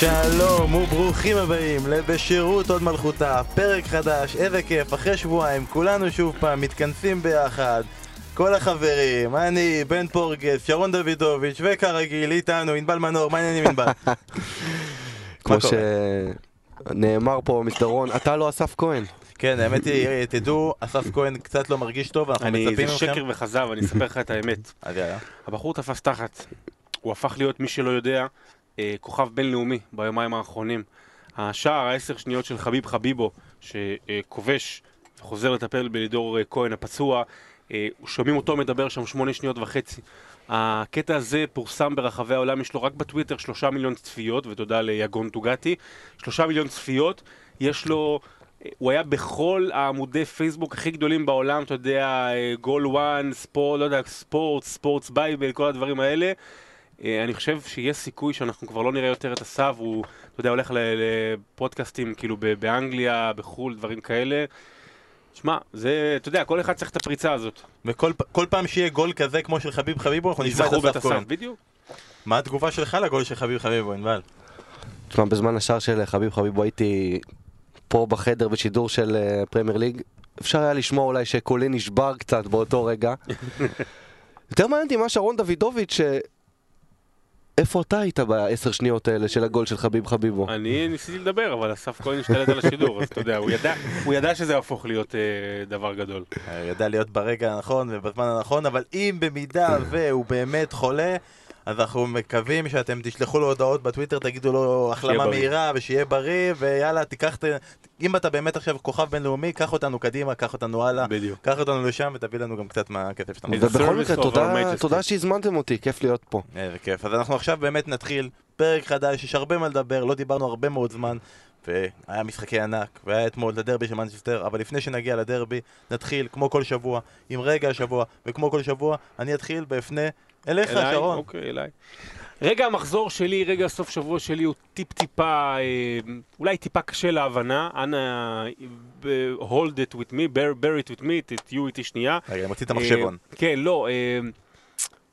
שלום וברוכים הבאים לבשירות עוד מלכותה, פרק חדש, איזה כיף, אחרי שבועיים כולנו שוב פעם מתכנסים ביחד כל החברים, אני, בן פורגס, שרון דוידוביץ' וכרגיל איתנו ענבל מנור, מה העניינים ענבל? כמו? שנאמר פה במסדרון, אתה לא אסף כהן. כן, האמת היא, תדעו, אסף כהן קצת לא מרגיש טוב, אנחנו אני, מצפים זה מכם. שקר וכזב, אני אספר לך את האמת. הבחור תפס תחת. הוא הפך להיות, מי שלא יודע, כוכב בינלאומי ביומיים האחרונים. השער, העשר שניות של חביב חביבו, שכובש וחוזר לטפל בלידור אה, כהן הפצוע, אה, שומעים אותו מדבר שם שמונה שניות וחצי. הקטע הזה פורסם ברחבי העולם, יש לו רק בטוויטר שלושה מיליון צפיות, ותודה ליגון טוגטי, שלושה מיליון צפיות, יש לו... הוא היה בכל העמודי פייסבוק הכי גדולים בעולם, אתה יודע, גול, ONE, ספורט, לא יודע, ספורט, SPORTbible, כל הדברים האלה. אה, אני חושב שיש סיכוי שאנחנו כבר לא נראה יותר את אסף, הוא, אתה יודע, הולך ל- לפודקאסטים כאילו ב- באנגליה, בחו"ל, דברים כאלה. שמע, זה, אתה יודע, כל אחד צריך את הפריצה הזאת. וכל פעם שיהיה גול כזה כמו של חביב חביבו, אנחנו נשמע את אסף כהן. אסף, בדיוק. מה התגובה שלך לגול של חביב חביבו, ענבל? תשמע, בזמן השער של חביב חביבו הייתי פה בחדר בשידור של אה, פרמייר ליג. אפשר היה לשמוע אולי שקולי נשבר קצת באותו רגע. יותר מעניין אותי מה שרון דוידוביץ', ש... איפה אתה היית בעשר שניות האלה של הגול של חביב חביבו? אני ניסיתי לדבר, אבל אסף כהן השתלט על השידור, אז אתה יודע, הוא ידע, הוא ידע שזה יהפוך להיות אה, דבר גדול. אה, ידע להיות ברגע הנכון ובזמן הנכון, אבל אם במידה והוא באמת חולה, אז אנחנו מקווים שאתם תשלחו לו הודעות בטוויטר, תגידו לו החלמה. מהירה ושיהיה בריא, ויאללה, תיקח את... אם אתה באמת עכשיו כוכב בינלאומי, קח אותנו קדימה, קח אותנו הלאה, בדיוק. קח אותנו לשם ותביא לנו גם קצת מהכסף שאתה מוצא. ובכל מקרה, תודה-. תודה שהזמנתם אותי, כיף להיות פה. איזה כיף. אז אנחנו עכשיו באמת נתחיל פרק חדש, יש הרבה מה לדבר, לא דיברנו הרבה מאוד זמן, והיה משחקי ענק, והיה אתמול הדרבי של מנצ'סטר, אבל לפני שנגיע לדרבי, נתחיל כמו כל שבוע, עם רגע השבוע, וכמו כל שבוע, אני אתחיל ואפנה אליך, אליי? שרון. אוקיי, אליי. רגע המחזור שלי, רגע הסוף שבוע שלי הוא טיפ-טיפה, אה, אולי טיפה קשה להבנה. אנא, אה, hold it with me, bear, bear it with me, תהיו איתי שנייה. רגע, אני מוציא את המחשבון. אה, כן, לא, אה,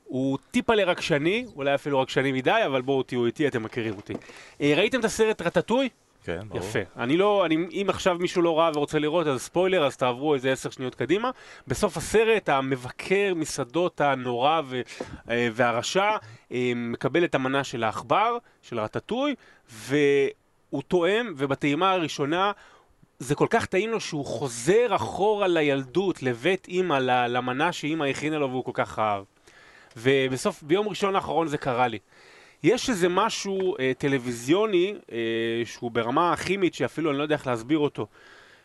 הוא טיפה לרגשני, אולי אפילו רגשני מדי, אבל בואו תהיו איתי, אתם מכירים אותי. אה, ראיתם את הסרט רטטוי? כן, ברור. יפה. אני לא, אני, אם עכשיו מישהו לא ראה ורוצה לראות, אז ספוילר, אז תעברו איזה עשר שניות קדימה. בסוף הסרט, המבקר מסעדות הנורא ו, אה, והרשע אה, מקבל את המנה של העכבר, של רטטוי, והוא טועם, ובטעימה הראשונה... זה כל כך טעים לו שהוא חוזר אחורה לילדות, לבית אימא, למנה שאימא הכינה לו והוא כל כך אהב. ובסוף, ביום ראשון האחרון זה קרה לי. יש איזה משהו אה, טלוויזיוני אה, שהוא ברמה הכימית שאפילו אני לא יודע איך להסביר אותו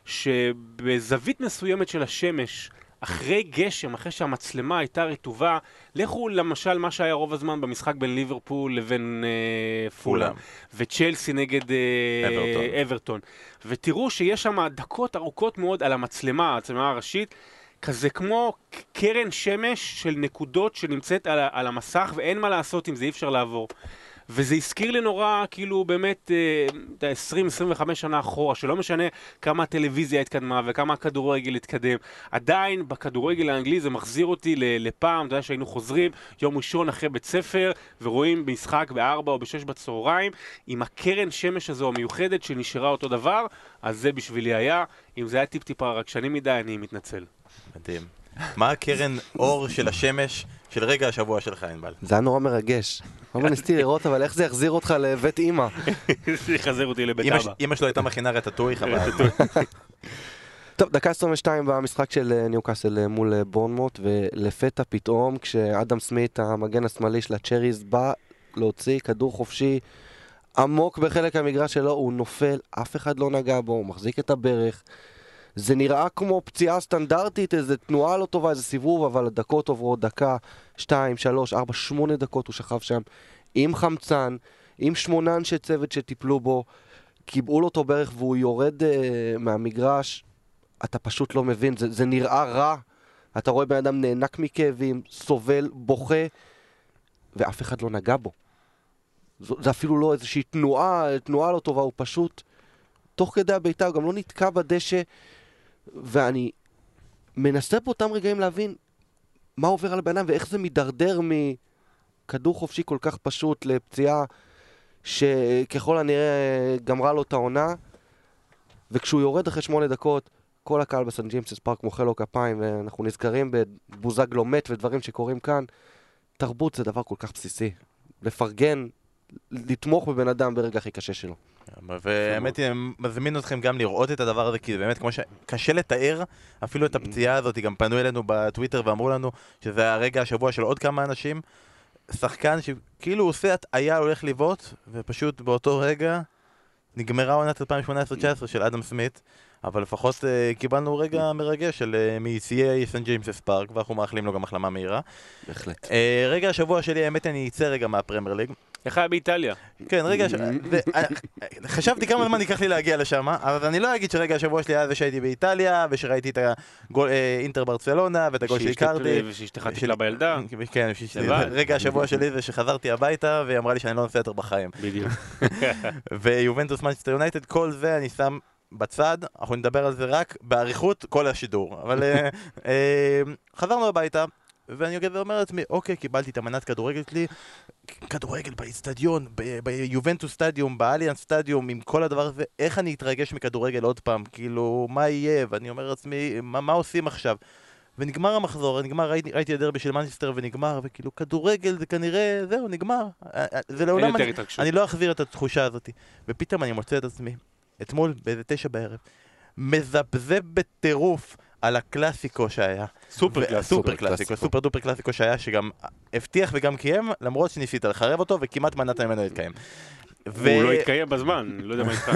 שבזווית מסוימת של השמש אחרי גשם, אחרי שהמצלמה הייתה רטובה לכו למשל מה שהיה רוב הזמן במשחק בין ליברפול לבין אה, פולאם. וצ'לסי נגד אה, אברטון. אברטון ותראו שיש שם דקות ארוכות מאוד על המצלמה, המצלמה הראשית כזה כמו קרן שמש של נקודות שנמצאת על, על המסך ואין מה לעשות עם זה, אי אפשר לעבור. וזה הזכיר לי נורא, כאילו באמת, אה, 20-25 שנה אחורה, שלא משנה כמה הטלוויזיה התקדמה וכמה הכדורגל התקדם, עדיין בכדורגל האנגלי זה מחזיר אותי לפעם, אתה יודע שהיינו חוזרים יום ראשון אחרי בית ספר ורואים משחק ב-4 או ב-6 בצהריים עם הקרן שמש הזו המיוחדת שנשארה אותו דבר, אז זה בשבילי היה. אם זה היה טיפ-טיפה רגשני מדי, אני מתנצל. מדהים. מה הקרן אור של השמש של רגע השבוע שלך, ענבל? זה היה נורא מרגש. כל הזמן ניסיתי לראות, אבל איך זה יחזיר אותך לבית אימא? זה יחזר אותי לבית אבא. אמא שלו הייתה מכינה רטטוי, חבל. טוב, דקה 22 במשחק של אה, ניוקאסל אה, מול אה, בורנמוט, ולפתע פתאום, כשאדם סמית, המגן השמאלי של הצ'ריז, בא להוציא כדור חופשי עמוק בחלק המגרש שלו, הוא נופל, אף אחד לא נגע בו, הוא מחזיק את הברך. זה נראה כמו פציעה סטנדרטית, איזה תנועה לא טובה, איזה סיבוב, אבל הדקות עוברות דקה, שתיים, שלוש, ארבע, שמונה דקות הוא שכב שם, עם חמצן, עם שמונה אנשי צוות שטיפלו בו, קיבעו לו אותו ברך והוא יורד אה, מהמגרש, אתה פשוט לא מבין, זה, זה נראה רע. אתה רואה בן אדם נאנק מכאבים, סובל, בוכה, ואף אחד לא נגע בו. זו, זה אפילו לא איזושהי תנועה, תנועה לא טובה, הוא פשוט, תוך כדי הבעיטה, הוא גם לא נתקע בדשא, ואני מנסה באותם רגעים להבין מה עובר על הבן אדם ואיך זה מידרדר מכדור חופשי כל כך פשוט לפציעה שככל הנראה גמרה לו את העונה, וכשהוא יורד אחרי שמונה דקות, כל הקהל בסן ג'יימסס פארק מוחא לו כפיים, ואנחנו נזכרים בבוזגלו מת ודברים שקורים כאן. תרבות זה דבר כל כך בסיסי. לפרגן, לתמוך בבן אדם ברגע הכי קשה שלו. והאמת היא, מזמין אתכם גם לראות את הדבר הזה, כי באמת, כמו ש... קשה לתאר אפילו את הפציעה הזאת, גם פנו אלינו בטוויטר ואמרו לנו שזה הרגע השבוע של עוד כמה אנשים. שחקן שכאילו עושה הטעיה, הולך לבעוט, ופשוט באותו רגע נגמרה עונת 2018-2019 של אדם סמית. אבל לפחות uh, קיבלנו רגע מרגש של uh, מ-CA סן ג'יימסס פארק, ואנחנו מאחלים לו גם החלמה מהירה. בהחלט. Uh, רגע השבוע שלי, האמת אני אצא רגע מהפרמייר ליג. איך היה באיטליה? כן, רגע. ו... חשבתי כמה זמן ייקח לי להגיע לשם, אבל אני לא אגיד שרגע השבוע שלי היה זה שהייתי באיטליה, ושראיתי את הגול אינטר ברצלונה, ואת הגול שהכרתי. ושאשתך טיפלה בילדה. כן, רגע השבוע שלי זה שחזרתי הביתה, והיא אמרה לי שאני לא נוסע יותר בחיים. בדיוק. ויובנטוס מנצ'סטר יונייטד, כל זה אני שם בצד, אנחנו נדבר על זה רק באריכות כל השידור. אבל אה, אה, חזרנו הביתה, ואני אומר לעצמי, אוקיי, קיבלתי את המנת כדורגל שלי, כדורגל באיצטדיון, ביובנטוס סטדיום, באליאנס סטדיום, עם כל הדבר הזה, איך אני אתרגש מכדורגל עוד פעם? כאילו, מה יהיה? ואני אומר לעצמי, מה, מה עושים עכשיו? ונגמר המחזור, נגמר, ראיתי, ראיתי הדרבי של מנצ'סטר ונגמר, וכאילו כדורגל זה כנראה, זהו, נגמר. אה, זה לעולם, אני, אני לא אחזיר את התחושה הזאת. ופתאום אני מוצא את עצמי, אתמול באיזה תשע בערב, מזפזפ בטירוף על הקלאסיקו שהיה. סופר קלאסיקו. סופר קלאסיקו, super duper קלאסיקו שהיה, שגם הבטיח וגם קיים, למרות שניסית לחרב אותו וכמעט מנעת ממנו להתקיים. ו... הוא לא התקיים בזמן, לא יודע מה איתך.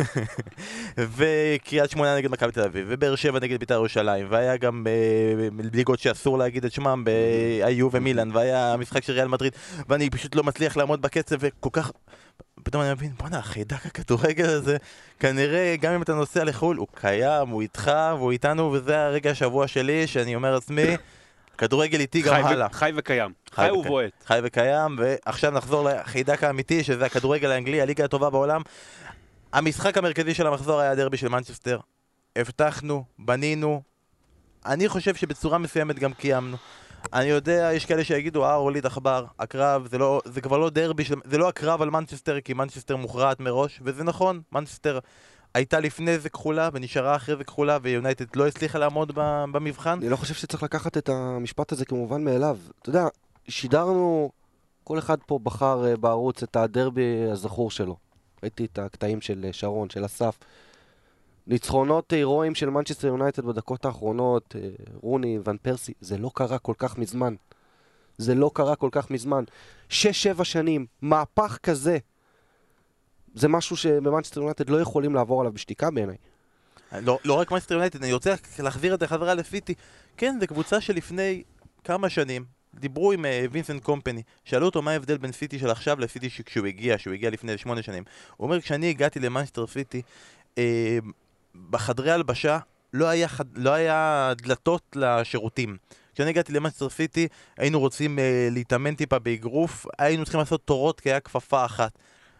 וקריית שמונה נגד מכבי תל אביב, ובאר שבע נגד בית"ר ירושלים, והיה גם אה, ליגות שאסור להגיד את שמם, יובה ומילאן, והיה משחק של ריאל מדריד, ואני פשוט לא מצליח לעמוד בקצב, וכל כך... פתאום אני מבין, בואנה, החיידק הכדורגל הזה, כנראה גם אם אתה נוסע לחו"ל, הוא קיים, הוא איתך, והוא איתנו, וזה הרגע השבוע שלי, שאני אומר לעצמי, כדורגל איתי גם הלאה. חי וקיים. חי ובועט. חי וקיים, ועכשיו נחזור לחיידק האמיתי, שזה הכדורגל האנגלי, הליגה הטובה בעולם. המשחק המרכזי של המחזור היה הדרבי של מנצ'סטר. הבטחנו, בנינו, אני חושב שבצורה מסוימת גם קיימנו. אני יודע, יש כאלה שיגידו, אה, הוליד עכבר, הקרב, זה, לא, זה כבר לא דרבי, של, זה לא הקרב על מנצ'סטר, כי מנצ'סטר מוכרעת מראש, וזה נכון, מנצ'סטר הייתה לפני זה כחולה ונשארה אחרי זה כחולה, ויונייטד לא הצליחה לעמוד במבחן. אני לא חושב שצריך לקחת את המשפט הזה כמובן מאליו. אתה יודע, שידרנו, כל אחד פה בחר אה, בערוץ את הדרבי הזכור שלו. ראיתי את הקטעים של אה, שרון, של אסף. ניצחונות הירואיים של מנצ'סטר יונייטד בדקות האחרונות, אה, רוני, ון פרסי, זה לא קרה כל כך מזמן. זה לא קרה כל כך מזמן. שש-שבע שנים, מהפך כזה, זה משהו שבמנצ'סטר יונייטד לא יכולים לעבור עליו בשתיקה בעיניי. לא, לא רק מנצ'סטר יונייטד, אני רוצה להחזיר את זה חזרה לסיטי. כן, זו קבוצה שלפני כמה שנים, דיברו עם וינסנט uh, קומפני, שאלו אותו מה ההבדל בין סיטי של עכשיו לסיטי כשהוא הגיע, שהוא הגיע לפני שמונה שנים. הוא אומר, כשאני הגעתי למנצ'סטר סיטי, uh, בחדרי הלבשה לא היה, חד... לא היה דלתות לשירותים. כשאני הגעתי למנצ'סטר סיטי, היינו רוצים אה, להתאמן טיפה באגרוף, היינו צריכים לעשות תורות כי היה כפפה אחת.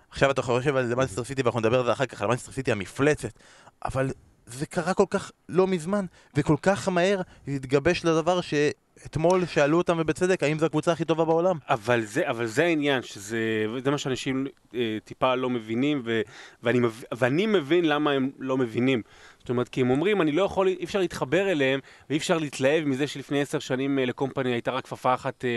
עכשיו אתה חושב על מנצ'סטר סיטי ואנחנו נדבר על זה אחר כך, על מנצ'סטר סיטי המפלצת, אבל זה קרה כל כך לא מזמן, וכל כך מהר התגבש לדבר ש... אתמול שאלו אותם ובצדק, האם זו הקבוצה הכי טובה בעולם? אבל זה, אבל זה העניין, שזה זה מה שאנשים אה, טיפה לא מבינים, ו, ואני, ואני מבין למה הם לא מבינים. זאת אומרת, כי הם אומרים, אני לא יכול, אי אפשר להתחבר אליהם, ואי אפשר להתלהב מזה שלפני עשר שנים אה, לקומפני הייתה רק כפפה אחת אה,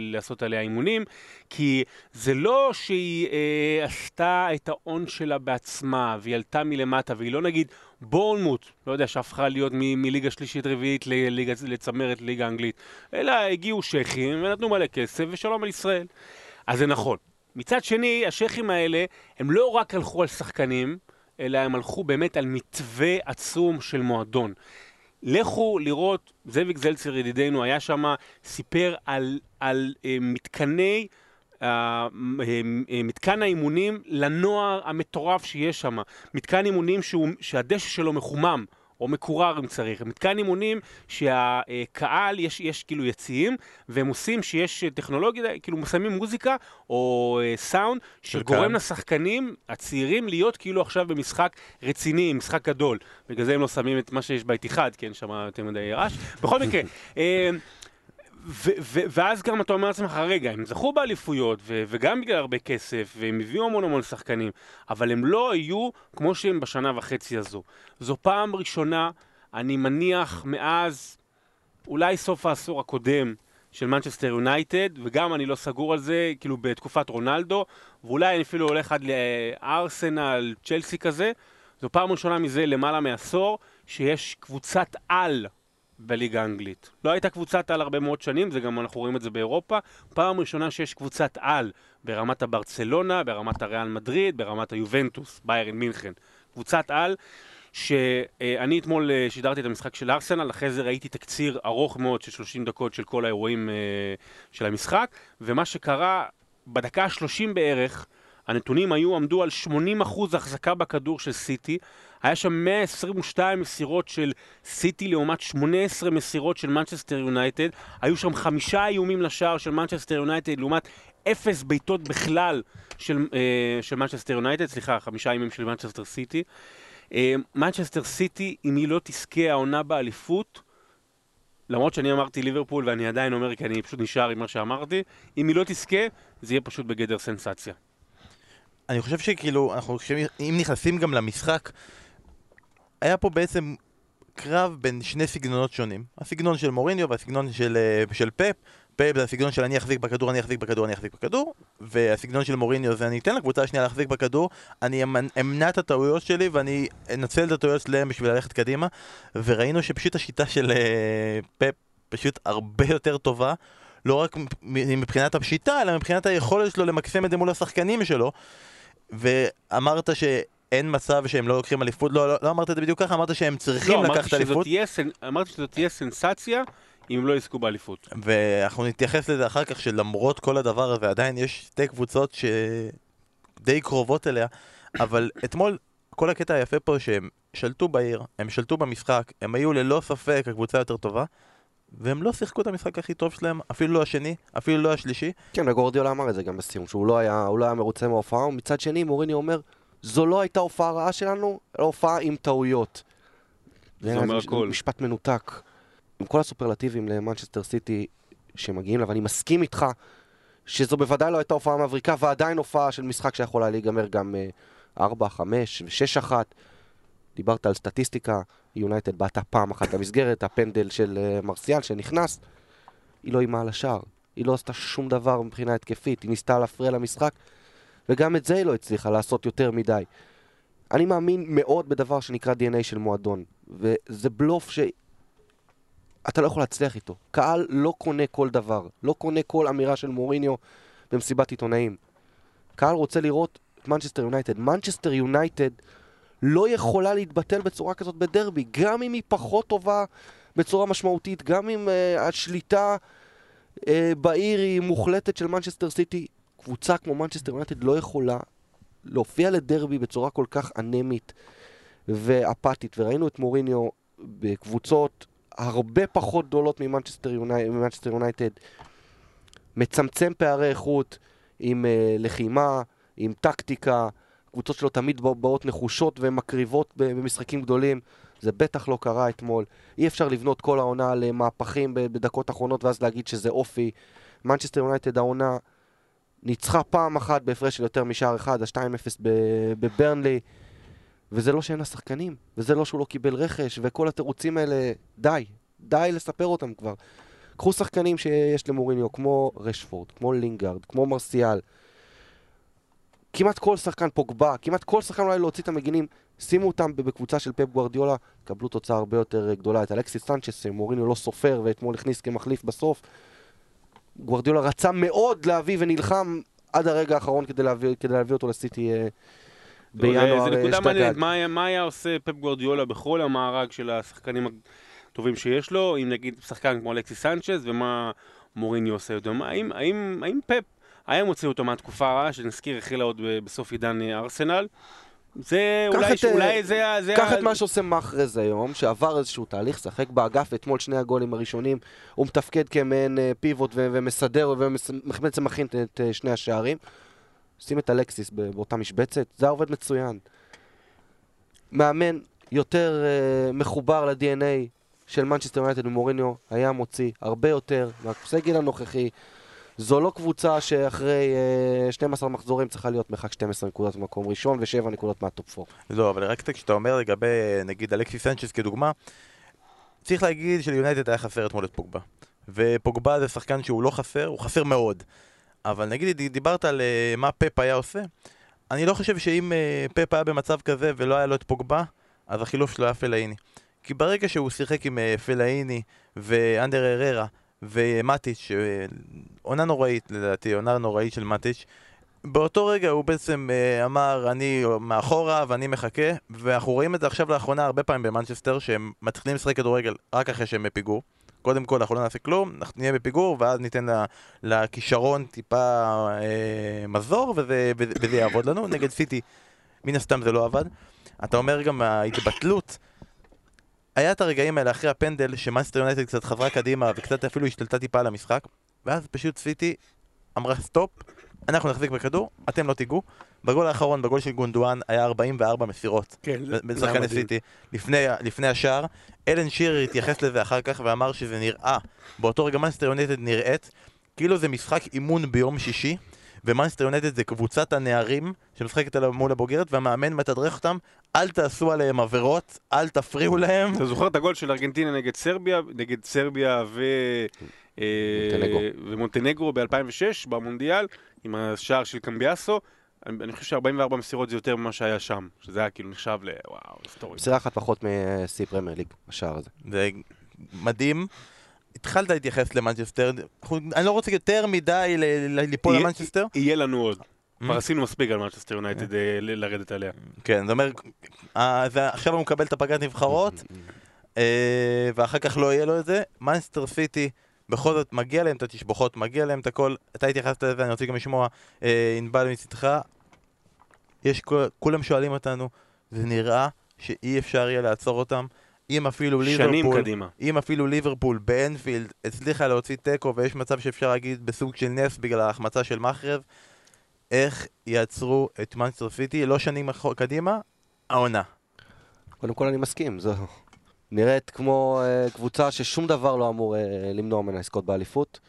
לעשות עליה אימונים, כי זה לא שהיא אה, עשתה את ההון שלה בעצמה, והיא עלתה מלמטה, והיא לא נגיד בורנמוט, לא יודע, שהפכה להיות מ- מליגה שלישית רביעית לליגה, לצמרת ליגה אנגלית, אלא הגיעו שייחים ונתנו מלא כסף ושלום על ישראל. אז זה נכון. מצד שני, השייחים האלה, הם לא רק הלכו על שחקנים, אלא הם הלכו באמת על מתווה עצום של מועדון. לכו לראות, זאביק זלצר ידידנו היה שם, סיפר על, על uh, מתקני, uh, uh, מתקן האימונים לנוער המטורף שיש שם. מתקן אימונים שהוא, שהדשא שלו מחומם. או מקורר אם צריך. מתקן אימונים שהקהל, יש, יש כאילו יציאים, והם עושים שיש טכנולוגיה, כאילו מסיימים מוזיקה או אה, סאונד, שגורם לשחקנים הצעירים להיות כאילו עכשיו במשחק רציני, משחק גדול. בגלל זה הם לא שמים את מה שיש באתיחד, כן, שם יותר מדי רעש. בכל מקרה, ו- ו- ואז גם אתה אומר לעצמך, רגע, הם זכו באליפויות, ו- וגם בגלל הרבה כסף, והם הביאו המון המון שחקנים, אבל הם לא היו כמו שהם בשנה וחצי הזו. זו פעם ראשונה, אני מניח, מאז אולי סוף העשור הקודם של מנצ'סטר יונייטד, וגם אני לא סגור על זה, כאילו בתקופת רונלדו, ואולי אני אפילו הולך עד לארסנל, צ'לסי כזה. זו פעם ראשונה מזה למעלה מעשור, שיש קבוצת על בליגה האנגלית. לא הייתה קבוצת על הרבה מאוד שנים, זה גם אנחנו רואים את זה באירופה. פעם ראשונה שיש קבוצת על ברמת הברצלונה, ברמת הריאל מדריד, ברמת היובנטוס, ביירן מינכן. קבוצת על שאני אתמול אה, שידרתי את המשחק של ארסנל, אחרי זה ראיתי תקציר ארוך מאוד של 30 דקות של כל האירועים אה, של המשחק, ומה שקרה בדקה ה-30 בערך, הנתונים היו, עמדו על 80% החזקה בכדור של סיטי, היה שם 122 מסירות של סיטי לעומת 18 מסירות של מנצ'סטר יונייטד, היו שם חמישה איומים לשער של מנצ'סטר יונייטד לעומת אפס בעיטות בכלל של, אה, של מנצ'סטר יונייטד, סליחה, חמישה איומים של מנצ'סטר סיטי. אה, מנצ'סטר סיטי, אם היא לא תזכה העונה באליפות, למרות שאני אמרתי ליברפול ואני עדיין אומר כי אני פשוט נשאר עם מה שאמרתי, אם היא לא תזכה, זה יהיה פשוט בגדר סנסציה. אני חושב שכאילו, אנחנו אם נכנסים גם למשחק, היה פה בעצם קרב בין שני סגנונות שונים. הסגנון של מוריניו והסגנון של, אה, של פפ. פפ זה הסגנון של אני אחזיק בכדור, אני אחזיק בכדור, אני אחזיק בכדור. והסגנון של מוריניו זה אני אתן לקבוצה השנייה להחזיק בכדור, אני אמנע את הטעויות שלי ואני אנצל את הטעויות שלהם בשביל ללכת קדימה. וראינו שפשוט השיטה של אה, פפ פשוט הרבה יותר טובה. לא רק מבחינת הפשיטה, אלא מבחינת היכולת שלו למקסם את זה מול השחקנים שלו. ואמרת ש... אין מצב שהם לא לוקחים אליפות, לא, לא, לא אמרת את זה בדיוק ככה, אמרת שהם צריכים לא, לקחת אליפות. לא, אמרתי שזאת תהיה סנסציה אם לא יזכו באליפות. ואנחנו נתייחס לזה אחר כך, שלמרות כל הדבר הזה, עדיין יש שתי קבוצות שדי קרובות אליה, אבל אתמול, כל הקטע היפה פה שהם שלטו בעיר, הם שלטו במשחק, הם היו ללא ספק הקבוצה יותר טובה, והם לא שיחקו את המשחק הכי טוב שלהם, אפילו לא השני, אפילו לא השלישי. כן, וגורדיולה אמר את זה גם בסיום, שהוא לא היה, לא היה מרוצה מההופעה, ומצד שני מוריני אומר, זו לא הייתה הופעה רעה שלנו, אלא הופעה עם טעויות. זה אומר הכל. משפט מנותק. עם כל הסופרלטיבים למנצ'סטר סיטי שמגיעים לה, ואני מסכים איתך שזו בוודאי לא הייתה הופעה מבריקה, ועדיין הופעה של משחק שיכולה להיגמר גם 4, 5 ו-6-1. דיברת על סטטיסטיקה, יונייטד בעטה פעם אחת למסגרת, הפנדל של uh, מרסיאל שנכנס, היא לא אימה על השער. היא לא עשתה שום דבר מבחינה התקפית, היא ניסתה להפריע למשחק, וגם את זה היא לא הצליחה לעשות יותר מדי. אני מאמין מאוד בדבר שנקרא DNA של מועדון, וזה בלוף שאתה לא יכול להצליח איתו. קהל לא קונה כל דבר, לא קונה כל אמירה של מוריניו במסיבת עיתונאים. קהל רוצה לראות את מנצ'סטר יונייטד. מנצ'סטר יונייטד לא יכולה להתבטל בצורה כזאת בדרבי, גם אם היא פחות טובה בצורה משמעותית, גם אם uh, השליטה uh, בעיר היא מוחלטת של מנצ'סטר סיטי, קבוצה כמו מנצ'סטר יונייטד לא יכולה להופיע לדרבי בצורה כל כך אנמית ואפתית, וראינו את מוריניו בקבוצות הרבה פחות גדולות ממנצ'סטר יונייטד, מצמצם פערי איכות עם uh, לחימה, עם טקטיקה, קבוצות שלו תמיד באות נחושות ומקריבות במשחקים גדולים. זה בטח לא קרה אתמול. אי אפשר לבנות כל העונה על מהפכים בדקות אחרונות ואז להגיד שזה אופי. מנצ'סטר יונייטד העונה ניצחה פעם אחת בהפרש של יותר משער אחד, ה-2-0 בברנלי, וזה לא שאין לה שחקנים, וזה לא שהוא לא קיבל רכש, וכל התירוצים האלה, די, די לספר אותם כבר. קחו שחקנים שיש למוריניו, כמו רשפורד, כמו לינגארד, כמו מרסיאל, כמעט כל שחקן פוגבה, כמעט כל שחקן אולי להוציא את המגינים, שימו אותם בקבוצה של פפ גוארדיולה, קבלו תוצאה הרבה יותר גדולה. את אלכסיס סנצ'ס, מוריניו לא סופר ואתמול הכניס כמחליף בסוף. גוארדיולה רצה מאוד להביא ונלחם עד הרגע האחרון כדי להביא, כדי להביא אותו לסיטי אה, בינואר זה נקודה מעניינת, מה, מה היה עושה פפ גוארדיולה בכל המארג של השחקנים הטובים שיש לו, אם נגיד שחקן כמו אלכסיס סנצ'ס, ומה מוריניו עושה יותר, האם, האם, האם פפ היה מוציא אותו מהתקופה הרעה, שנזכיר, החלה עוד בסוף עידן אה, ארסנל. זה אולי, את, אולי זה... זה קח ה... את מה שעושה מאחרז היום, שעבר איזשהו תהליך, שחק באגף, אתמול שני הגולים הראשונים, הוא מתפקד כמעין אה, פיבוט ו- ומסדר ובעצם מכין את אה, שני השערים. שים את אלקסיס באותה משבצת, זה היה עובד מצוין. מאמן יותר uh, מחובר ל-DNA של מנצ'סטר יונייטד ומוריניו היה מוציא הרבה יותר מהסגל הנוכחי. זו לא קבוצה שאחרי אה, 12 מחזורים צריכה להיות מרחק 12 נקודות במקום ראשון ו-7 נקודות מהטופ 4. לא, אבל רק כשאתה אומר לגבי, נגיד, אלכסיס סנצ'ס כדוגמה, צריך להגיד שליונייטד היה חסר אתמול את פוגבה. ופוגבה זה שחקן שהוא לא חסר, הוא חסר מאוד. אבל נגיד, דיברת על אה, מה פפ היה עושה, אני לא חושב שאם אה, פפ היה במצב כזה ולא היה לו את פוגבה, אז החילוף שלו היה פלאיני. כי ברגע שהוא שיחק עם אה, פלאיני ואנדר הררה ומטיץ', אה, עונה נוראית לדעתי, עונה נוראית של מטיץ', באותו רגע הוא בעצם אה, אמר אני מאחורה ואני מחכה ואנחנו רואים את זה עכשיו לאחרונה הרבה פעמים במנצ'סטר שהם מתחילים לשחק כדורגל רק אחרי שהם בפיגור. קודם כל אנחנו לא נעשה כלום, אנחנו נהיה בפיגור ואז ניתן לה, לכישרון טיפה אה, מזור וזה, וזה, וזה יעבוד לנו. נגד סיטי מן הסתם זה לא עבד. אתה אומר גם ההתבטלות היה את הרגעים האלה אחרי הפנדל שמאנסטר יונייטד קצת חזרה קדימה וקצת אפילו השתלטה טיפה על המשחק ואז פשוט סיטי אמרה stop אנחנו נחזיק בכדור, אתם לא תיגעו. בגול האחרון, בגול של גונדואן, היה 44 מסירות. כן, בשחקני סיטי, לפני, לפני השער. אלן שירר התייחס לזה אחר כך ואמר שזה נראה, באותו רגע מנסטר יונייטד נראית, כאילו זה משחק אימון ביום שישי, ומנסטר יונייטד זה קבוצת הנערים שמשחקת מול הבוגרת, והמאמן מתדרך אותם, אל תעשו עליהם עבירות, אל תפריעו להם. אתה זוכר את הגול של ארגנטינה נגד סרביה, נגד סרביה ו... אה, מונטנגרו. ומונטנגרו ב-2006 במונדיאל, עם השער של קמביאסו. אני אני חושב ש-44 מסירות זה יותר ממה שהיה שם, שזה היה כאילו נחשב ל... וואו, היסטורי. מסירה אחת פחות משיא פרמייר ליג, השער הזה. זה מדהים. התחלת להתייחס למנצ'סטר, אני לא רוצה יותר מדי ליפול למנצ'סטר. יהיה לנו עוד. Mm. כבר עשינו מספיק על מנצ'סטר יונייטד אה, לרדת עליה. כן, זה אומר, אה, עכשיו הוא מקבל את הפגרת נבחרות, אה, ואחר כך לא יהיה לו את זה. מנצ'סטר סיטי, בכל זאת, מגיע להם את התשבחות, מגיע להם את הכל. אתה התייחסת לזה, אני רוצה גם לשמוע, ענבל מצדך. יש, כולם שואלים אותנו, זה נראה שאי אפשר יהיה לעצור אותם. אם אפילו שנים ליברפול, קדימה. אם אפילו ליברפול באנפילד הצליחה להוציא תיקו ויש מצב שאפשר להגיד בסוג של נס בגלל ההחמצה של מחרב, איך יעצרו את מנסטר סיטי לא שנים קדימה, העונה. קודם כל אני מסכים, זו נראית כמו uh, קבוצה ששום דבר לא אמור uh, למנוע ממנה לזכות באליפות.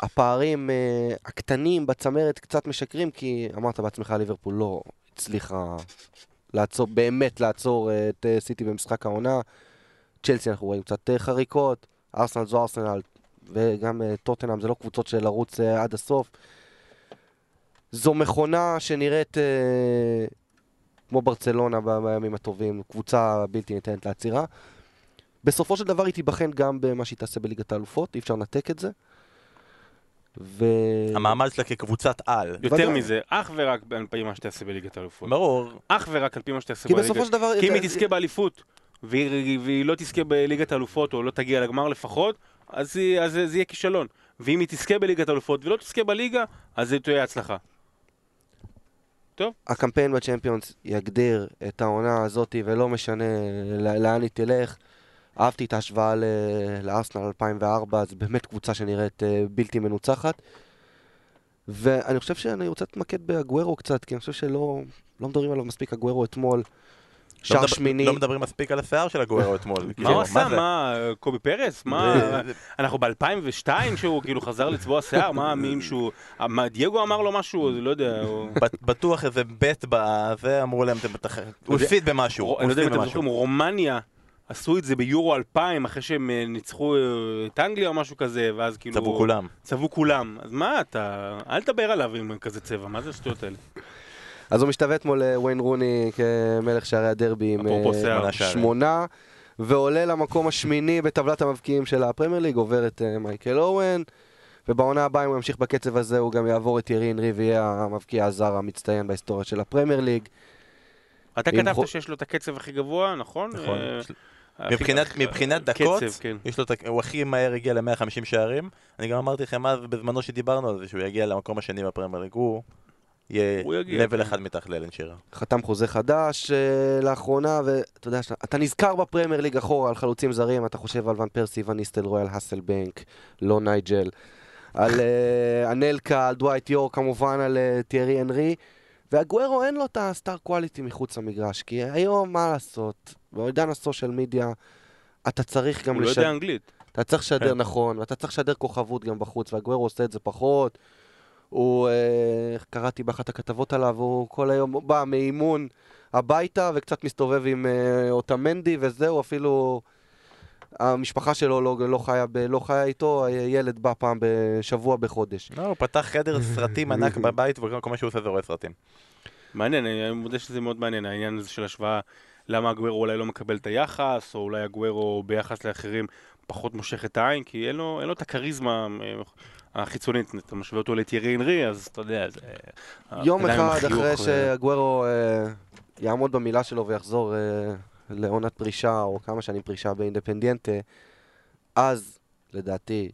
הפערים uh, הקטנים בצמרת קצת משקרים, כי אמרת בעצמך, ליברפול לא הצליחה לעצור, באמת לעצור uh, את uh, סיטי במשחק העונה. צ'לסי אנחנו רואים קצת uh, חריקות, ארסנל זו ארסנל, וגם טוטנאם זה לא קבוצות של לרוץ עד הסוף. זו מכונה שנראית uh, כמו ברצלונה בימים הטובים, קבוצה בלתי ניתנת לעצירה. בסופו של דבר היא תיבחן גם במה שהיא תעשה בליגת האלופות, אי אפשר לנתק את זה. ו... המעמד שלה כקבוצת על. יותר ודאי. מזה, אך ורק על פי מה שתעשה בליגת האלופות. ברור, אך ורק על פי מה שתעשה כי בליגת בסופו של דבר... כי אם זה- היא תזכה באליפות, והיא, והיא לא תזכה בליגת האלופות, או לא תגיע לגמר לפחות, אז, היא, אז זה יהיה כישלון. ואם היא תזכה בליגת האלופות ולא תזכה בליגה, אז זה תהיה הצלחה. הקמפיין בצ'מפיונס יגדיר את העונה הזאת, ולא משנה לאן היא תלך. אהבתי את ההשוואה ל- לארסנל 2004, זו באמת קבוצה שנראית אה, בלתי מנוצחת. ואני חושב שאני רוצה להתמקד באגוורו קצת, כי אני חושב שלא לא מדברים עליו מספיק אגוורו אתמול. לא שער שמיני. לא מדברים מספיק על השיער של הגוורו אתמול. מה כאילו, הוא עשה? מה, קובי פרס? מה? אנחנו ב-2002 שהוא כאילו חזר לצבוע שיער? מה, מי שהוא... מה, דייגו אמר לו משהו? לא יודע. בטוח איזה בית בזה, אמרו להם, "אתם בטח... הוא הפסיד במשהו. הוא אני לא יודע אם הפסיד אתם במשהו. זוכרים, רומניה עשו את זה ביורו 2000 אחרי שהם אה, ניצחו אה, את אנגליה או משהו כזה, ואז כאילו... צבעו כולם. צבעו כולם. אז מה אתה... אל תדבר עליו עם כזה צבע, מה זה השטויות האלה? אז הוא משתווה אתמול לוויין רוני כמלך שערי הדרבי עם אה. שמונה ועולה למקום השמיני בטבלת המבקיעים של הפרמייר ליג, עובר את מייקל אורן, ובעונה הבאה אם הוא ימשיך בקצב הזה הוא גם יעבור את ירי אנרי ויהיה המבקיע הזר המצטיין בהיסטוריה של הפרמייר ליג. אתה כתבת חו- שיש לו את הקצב הכי גבוה, נכון? נכון. הכי- מבחינת, הכי- מבחינת דקות, קצב, כן. יש לו, הוא הכי מהר הגיע ל-150 שערים. אני גם אמרתי לכם אז, בזמנו שדיברנו על זה, שהוא יגיע למקום השני בפרמייר ליג, הוא יהיה לבל כן. אחד מתחת לאלן שירר. חתם חוזה חדש אה, לאחרונה, ואתה יודע, אתה נזכר בפרמייר ליג אחורה על חלוצים זרים, אתה חושב על ון פרסי, ון ניסטלרוי, על האסלבנק, לא נייג'ל, על אה, אנלקה, על דווייט יור, כמובן על אה, תיירי אנרי, והגוורו אין לו את הסטאר קואליטי מחוץ למגרש, כי היום, מה לעשות, בעידן הסושיאל מדיה, אתה צריך גם הוא לא לשדר, יודע אנגלית. אתה צריך לשדר כן. נכון, ואתה צריך לשדר כוכבות גם בחוץ, והגוורו עושה את זה פחות. הוא, אה, קראתי באחת הכתבות עליו, הוא כל היום בא מאימון הביתה וקצת מסתובב עם אה, אוטמנדי וזהו, אפילו המשפחה שלו לא, לא, חיה, ב, לא חיה איתו, ילד בא פעם בשבוע בחודש. לא, הוא פתח חדר סרטים ענק בבית, וכל מה שהוא עושה זה רואה סרטים. מעניין, אני מודה שזה מאוד מעניין, העניין הזה של השוואה, למה הגוורו אולי לא מקבל את היחס, או אולי הגוורו ביחס לאחרים פחות מושך את העין, כי אין לו, אין לו את הכריזמה אה, החיצונית, אתה משווה אותו לטיירי אנרי, אז אתה יודע, זה... יום אחד אחרי ו- שהגוורו אה, יעמוד במילה שלו ויחזור אה, לעונת פרישה, או כמה שנים פרישה באינדפנדיאנטה, אז, לדעתי,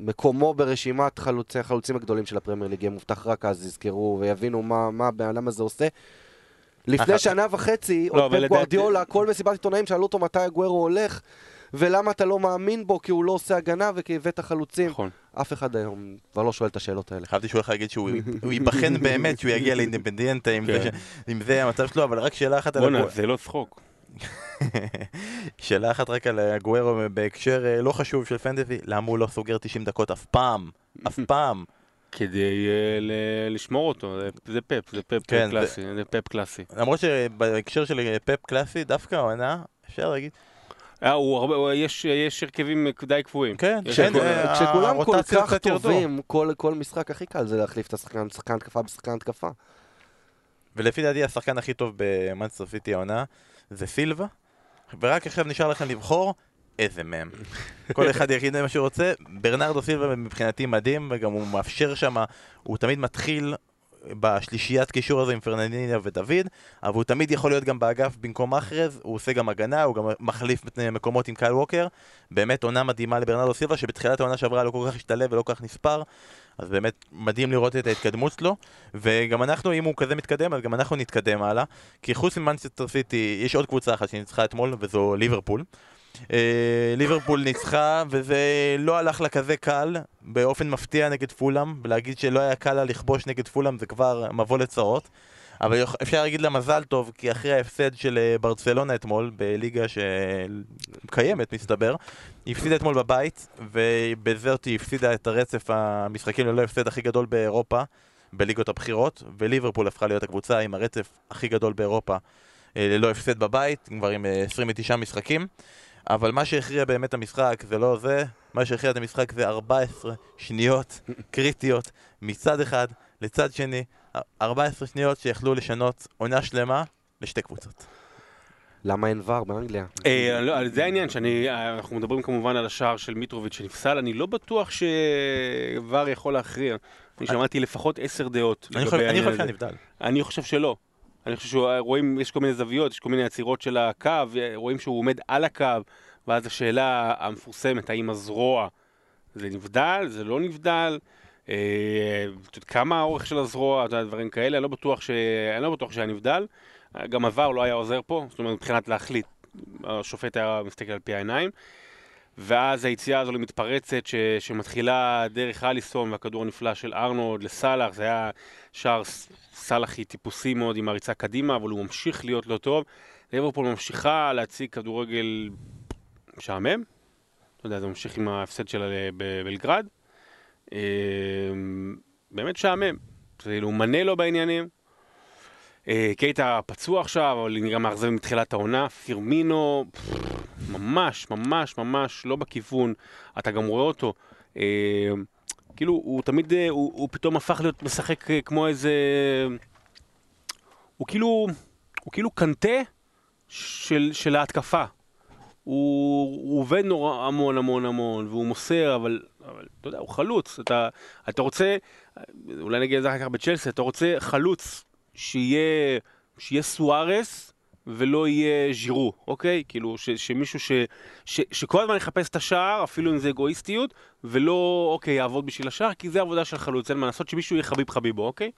מקומו ברשימת חלוצי החלוצים הגדולים של הפרמייר ליג יהיה מובטח רק אז יזכרו ויבינו מה, מה הבן אדם הזה עושה. לפני אחת. שנה וחצי, לא, עוד פפ גוארדיולה, כל מסיבת עיתונאים שאלו אותו מתי הגוורו הולך, ולמה אתה לא מאמין בו, כי הוא לא עושה הגנה וכי הבאת חלוצים. נכון. אף אחד היום כבר לא שואל את השאלות האלה. חשבתי שהוא הולך להגיד שהוא הוא ייבחן באמת שהוא יגיע לאינדפנדיאנטה, אם זה כן. זה המצב שלו, אבל רק שאלה אחת על בואנה. זה לא צחוק. שאלה אחת רק על הגוורו בהקשר אה, לא חשוב של פנטזי, למה הוא לא סוגר 90 דקות אף פעם? אף פעם. כדי אה, לשמור אותו, זה- פפ, זה פפ כן, קלאסי, זה פפ קלאסי. למרות שבהקשר של פפ קלאסי, דווקא העונה, אפשר להגיד, יש יש הרכבים די קבועים. כן, יש כן, אה, כשכולם כל כך. טובים, כל, כל משחק הכי קל זה להחליף את השחקן, שחקן התקפה בשחקן התקפה. ולפי דעתי השחקן הכי טוב במאנסטר סיטי העונה זה סילבה, ורק עכשיו נשאר לכם לבחור איזה מהם. כל אחד יגיד מה שהוא רוצה, ברנרדו סילבה מבחינתי מדהים, וגם הוא מאפשר שם, הוא תמיד מתחיל בשלישיית קישור הזה עם פרננדיניה ודוד, אבל הוא תמיד יכול להיות גם באגף במקום מחרז, הוא עושה גם הגנה, הוא גם מחליף מקומות עם קייל ווקר. באמת עונה מדהימה לברנרדו סילבה, שבתחילת העונה שעברה לא כל כך השתלב ולא כל כך נספר, אז באמת מדהים לראות את ההתקדמות שלו, וגם אנחנו, אם הוא כזה מתקדם, אז גם אנחנו נתקדם הלאה, כי חוץ ממנצ'סטר סיטי, יש עוד קבוצה אחת שניצחה אתמול, וזו ליברפול. אה, ליברפול ניצחה, וזה לא הלך לה כזה קל, באופן מפתיע נגד פולאם, ולהגיד שלא היה קל לה לכבוש נגד פולאם זה כבר מבוא לצרות. אבל אפשר להגיד לה מזל טוב, כי אחרי ההפסד של אה, ברצלונה אתמול, בליגה שקיימת מסתבר, היא הפסידה אתמול בבית, ובזאת היא הפסידה את הרצף המשחקים ללא הפסד הכי גדול באירופה, בליגות הבכירות, וליברפול הפכה להיות הקבוצה עם הרצף הכי גדול באירופה אה, ללא הפסד בבית, כבר עם אה, 29 משחקים. אבל מה שהכריע באמת את המשחק זה לא זה, מה שהכריע את המשחק זה 14 שניות קריטיות מצד אחד לצד שני, 14 שניות שיכלו לשנות עונה שלמה לשתי קבוצות. למה אין ור באנגליה? אה, לא, זה העניין, שאני, אה, אנחנו מדברים כמובן על השער של מיטרוביץ' שנפסל, אני לא בטוח שוואר יכול להכריע. אני שמעתי לפחות עשר דעות אני חושב-. שהנבדל. אני חושב שלא. אני חושב שרואים, יש כל מיני זוויות, יש כל מיני עצירות של הקו, רואים שהוא עומד על הקו, ואז השאלה המפורסמת, האם הזרוע זה נבדל, זה לא נבדל, אה, כמה האורך של הזרוע, דברים כאלה, אני לא בטוח, ש... אני לא בטוח שהיה נבדל. גם עבר לא היה עוזר פה, זאת אומרת, מבחינת להחליט, השופט היה מסתכל על פי העיניים. ואז היציאה הזו למתפרצת ש... שמתחילה דרך אליסון והכדור הנפלא של ארנולד לסאלח, זה היה שער סאלחי טיפוסי מאוד עם הריצה קדימה, אבל הוא ממשיך להיות לא טוב. ליברפול ממשיכה להציג כדורגל משעמם, אתה יודע, זה ממשיך עם ההפסד שלה בבלגרד. אה, באמת משעמם, כאילו מנה לו בעניינים. אה, קייטה פצוע עכשיו, אבל נראה מאכזב מתחילת העונה. פירמינו, ממש, ממש, ממש לא בכיוון. אתה גם רואה אותו. אה, כאילו, הוא תמיד, אה, הוא, הוא פתאום הפך להיות משחק כמו איזה... הוא כאילו, הוא כאילו קנטה של, של ההתקפה. הוא, הוא עובד נורא המון המון המון, והוא מוסר, אבל, אבל אתה יודע, הוא חלוץ. אתה, אתה רוצה, אולי נגיד את זה אחר כך בצ'לסי, אתה רוצה חלוץ שיהיה, שיהיה סוארס ולא יהיה ז'ירו, אוקיי? כאילו, ש, שמישהו ש, ש, שכל הזמן יחפש את השער, אפילו אם זה אגואיסטיות, ולא, אוקיי, יעבוד בשביל השער, כי זה עבודה של חלוץ, אין מה לעשות, שמישהו יהיה חביב חביבו, אוקיי?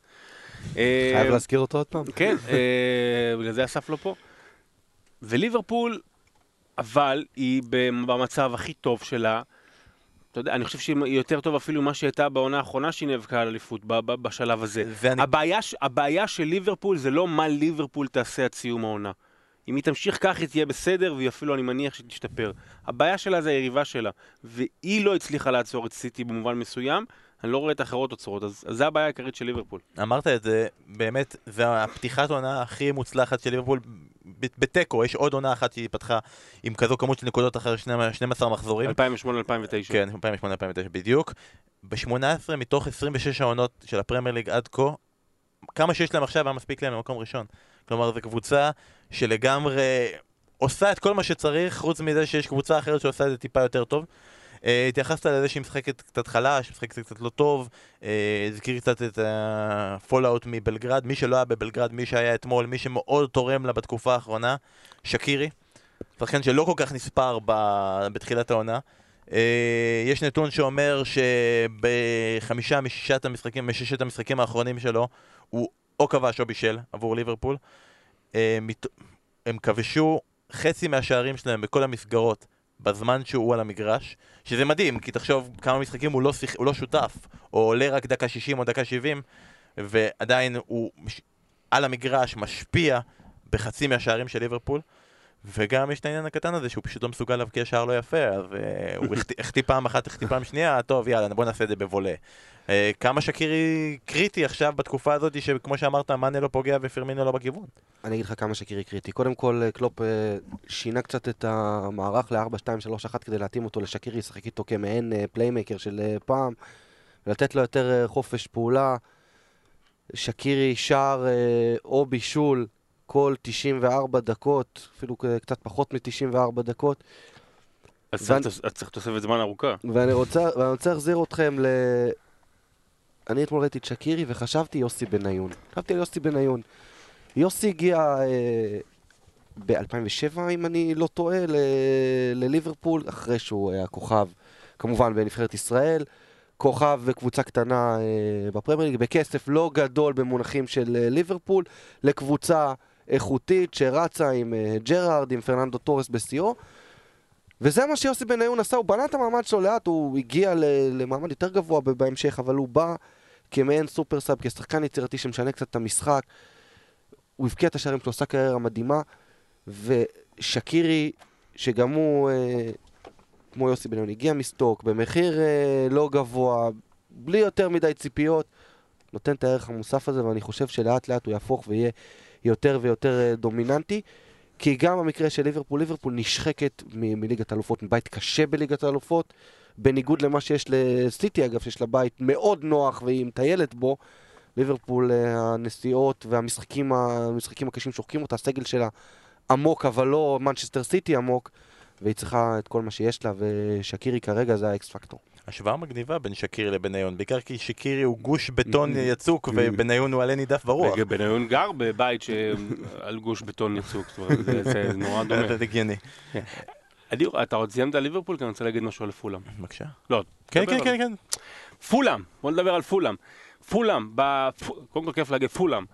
חייב אה, להזכיר אותו עוד פעם? כן, אה, בגלל זה אסף לא פה. וליברפול, אבל היא במצב הכי טוב שלה. אתה יודע, אני חושב שהיא יותר טוב אפילו ממה שהיא הייתה בעונה האחרונה שהיא נאבקה על אליפות, בשלב הזה. זה אני- הבעיה, הבעיה של ליברפול זה לא מה ליברפול תעשה עד סיום העונה. אם היא תמשיך כך היא תהיה בסדר, והיא אפילו, אני מניח, שתשתפר. הבעיה שלה זה היריבה שלה, והיא לא הצליחה לעצור את סיטי במובן מסוים, אני לא רואה את האחרות עוצרות, אז, אז זה הבעיה העיקרית של ליברפול. אמרת את זה, באמת, זה הפתיחת עונה הכי מוצלחת של ליברפול בתיקו, יש עוד עונה אחת שהיא פתחה עם כזו כמות של נקודות אחרי 12 מחזורים. 2008-2009. כן, 2008-2009 בדיוק. ב-18 מתוך 26 העונות של הפרמייר ליג עד כה, כמה שיש להם עכשיו היה מספיק להם למקום ראשון. כלומר, זו קבוצה שלגמרי עושה את כל מה שצריך, חוץ מזה שיש קבוצה אחרת שעושה את זה טיפה יותר טוב. Uh, התייחסת לזה שהיא משחקת קצת חלש, משחקת קצת לא טוב, uh, הזכיר קצת את הפולאאוט מבלגרד, מי שלא היה בבלגרד, מי שהיה אתמול, מי שמאוד תורם לה בתקופה האחרונה, שקירי, שחקן שלא כל כך נספר בתחילת העונה. Uh, יש נתון שאומר שבחמישה משישת המשחקים, מששת המשחקים האחרונים שלו, הוא או כבש או בישל עבור ליברפול. הם כבשו חצי מהשערים שלהם בכל המסגרות בזמן שהוא על המגרש, שזה מדהים, כי תחשוב כמה משחקים הוא לא, שיח... הוא לא שותף, או עולה רק דקה 60 או דקה 70, ועדיין הוא מש... על המגרש משפיע בחצי מהשערים של ליברפול. וגם יש את העניין הקטן הזה שהוא פשוט לא מסוגל להבקיע שער לא יפה, אז uh, הוא החטיא- פעם אחת, החטיא פעם שנייה, טוב יאללה בוא נעשה את זה בבולה. Uh, כמה שקירי קריטי עכשיו בתקופה הזאת שכמו שאמרת מאנה לא פוגע ופירמינו לא בכיוון. אני אגיד לך כמה שקירי קריטי. קודם כל, אה, קלופ אה, שינה קצת את המערך ל-4-2-3-1 כדי להתאים אותו לשקירי, לשחק איתו כמעין אה, playmaker של אה, פעם, ולתת לו יותר אה, חופש פעולה. שקירי שער אה, או בישול כל 94 דקות, אפילו קצת פחות מ-94 דקות. אז ואני- צריך תוספת זמן ארוכה. ואני רוצה, ואני רוצה להחזיר אתכם ל... אני אתמול ראיתי את שקירי וחשבתי יוסי בניון. חשבתי על יוסי בניון. יוסי הגיע אה, ב-2007, אם אני לא טועה, ל- לליברפול, אחרי שהוא היה כוכב, כמובן, בנבחרת ישראל. כוכב וקבוצה קטנה אה, בפרמייר ליג, בכסף לא גדול במונחים של אה, ליברפול, לקבוצה איכותית שרצה עם אה, ג'רארד, עם פרננדו טורס בשיאו. וזה מה שיוסי בניון עשה, הוא בנה את המעמד שלו לאט, הוא הגיע למעמד יותר גבוה בהמשך, אבל הוא בא כמעין סופר סאב, כשחקן יצירתי שמשנה קצת את המשחק. הוא הבקיע את השערים שלו, עשה קריירה מדהימה, ושקירי, שגם הוא, אה, כמו יוסי בניון, הגיע מסטוק, במחיר אה, לא גבוה, בלי יותר מדי ציפיות, נותן את הערך המוסף הזה, ואני חושב שלאט לאט הוא יהפוך ויהיה יותר ויותר אה, דומיננטי. כי גם במקרה של ליברפול, ליברפול נשחקת מליגת האלופות, מבית קשה בליגת האלופות, בניגוד למה שיש לסיטי אגב, שיש לה בית מאוד נוח והיא מטיילת בו, ליברפול אה, הנסיעות והמשחקים המשחקים הקשים שוחקים אותה, הסגל שלה עמוק אבל לא מנצ'סטר סיטי עמוק, והיא צריכה את כל מה שיש לה, ושקירי כרגע זה ה X factor. השוואה מגניבה בין שקירי לבניון, בעיקר כי שקירי הוא גוש בטון Mm. יצוק ובניון הוא עלה נידף ברוח. בניון גר בבית שעל גוש בטון יצוק, זאת אומרת, זה- נורא דומה. זה הגיוני. אני- אתה עוד סיימת על ליברפול? כי אני רוצה להגיד משהו על פולאם. בבקשה. לא, כן, כן, על- כן, כן. פולאם, בוא נדבר על פולאם. פולאם, קודם כל כיף להגיד פולאם.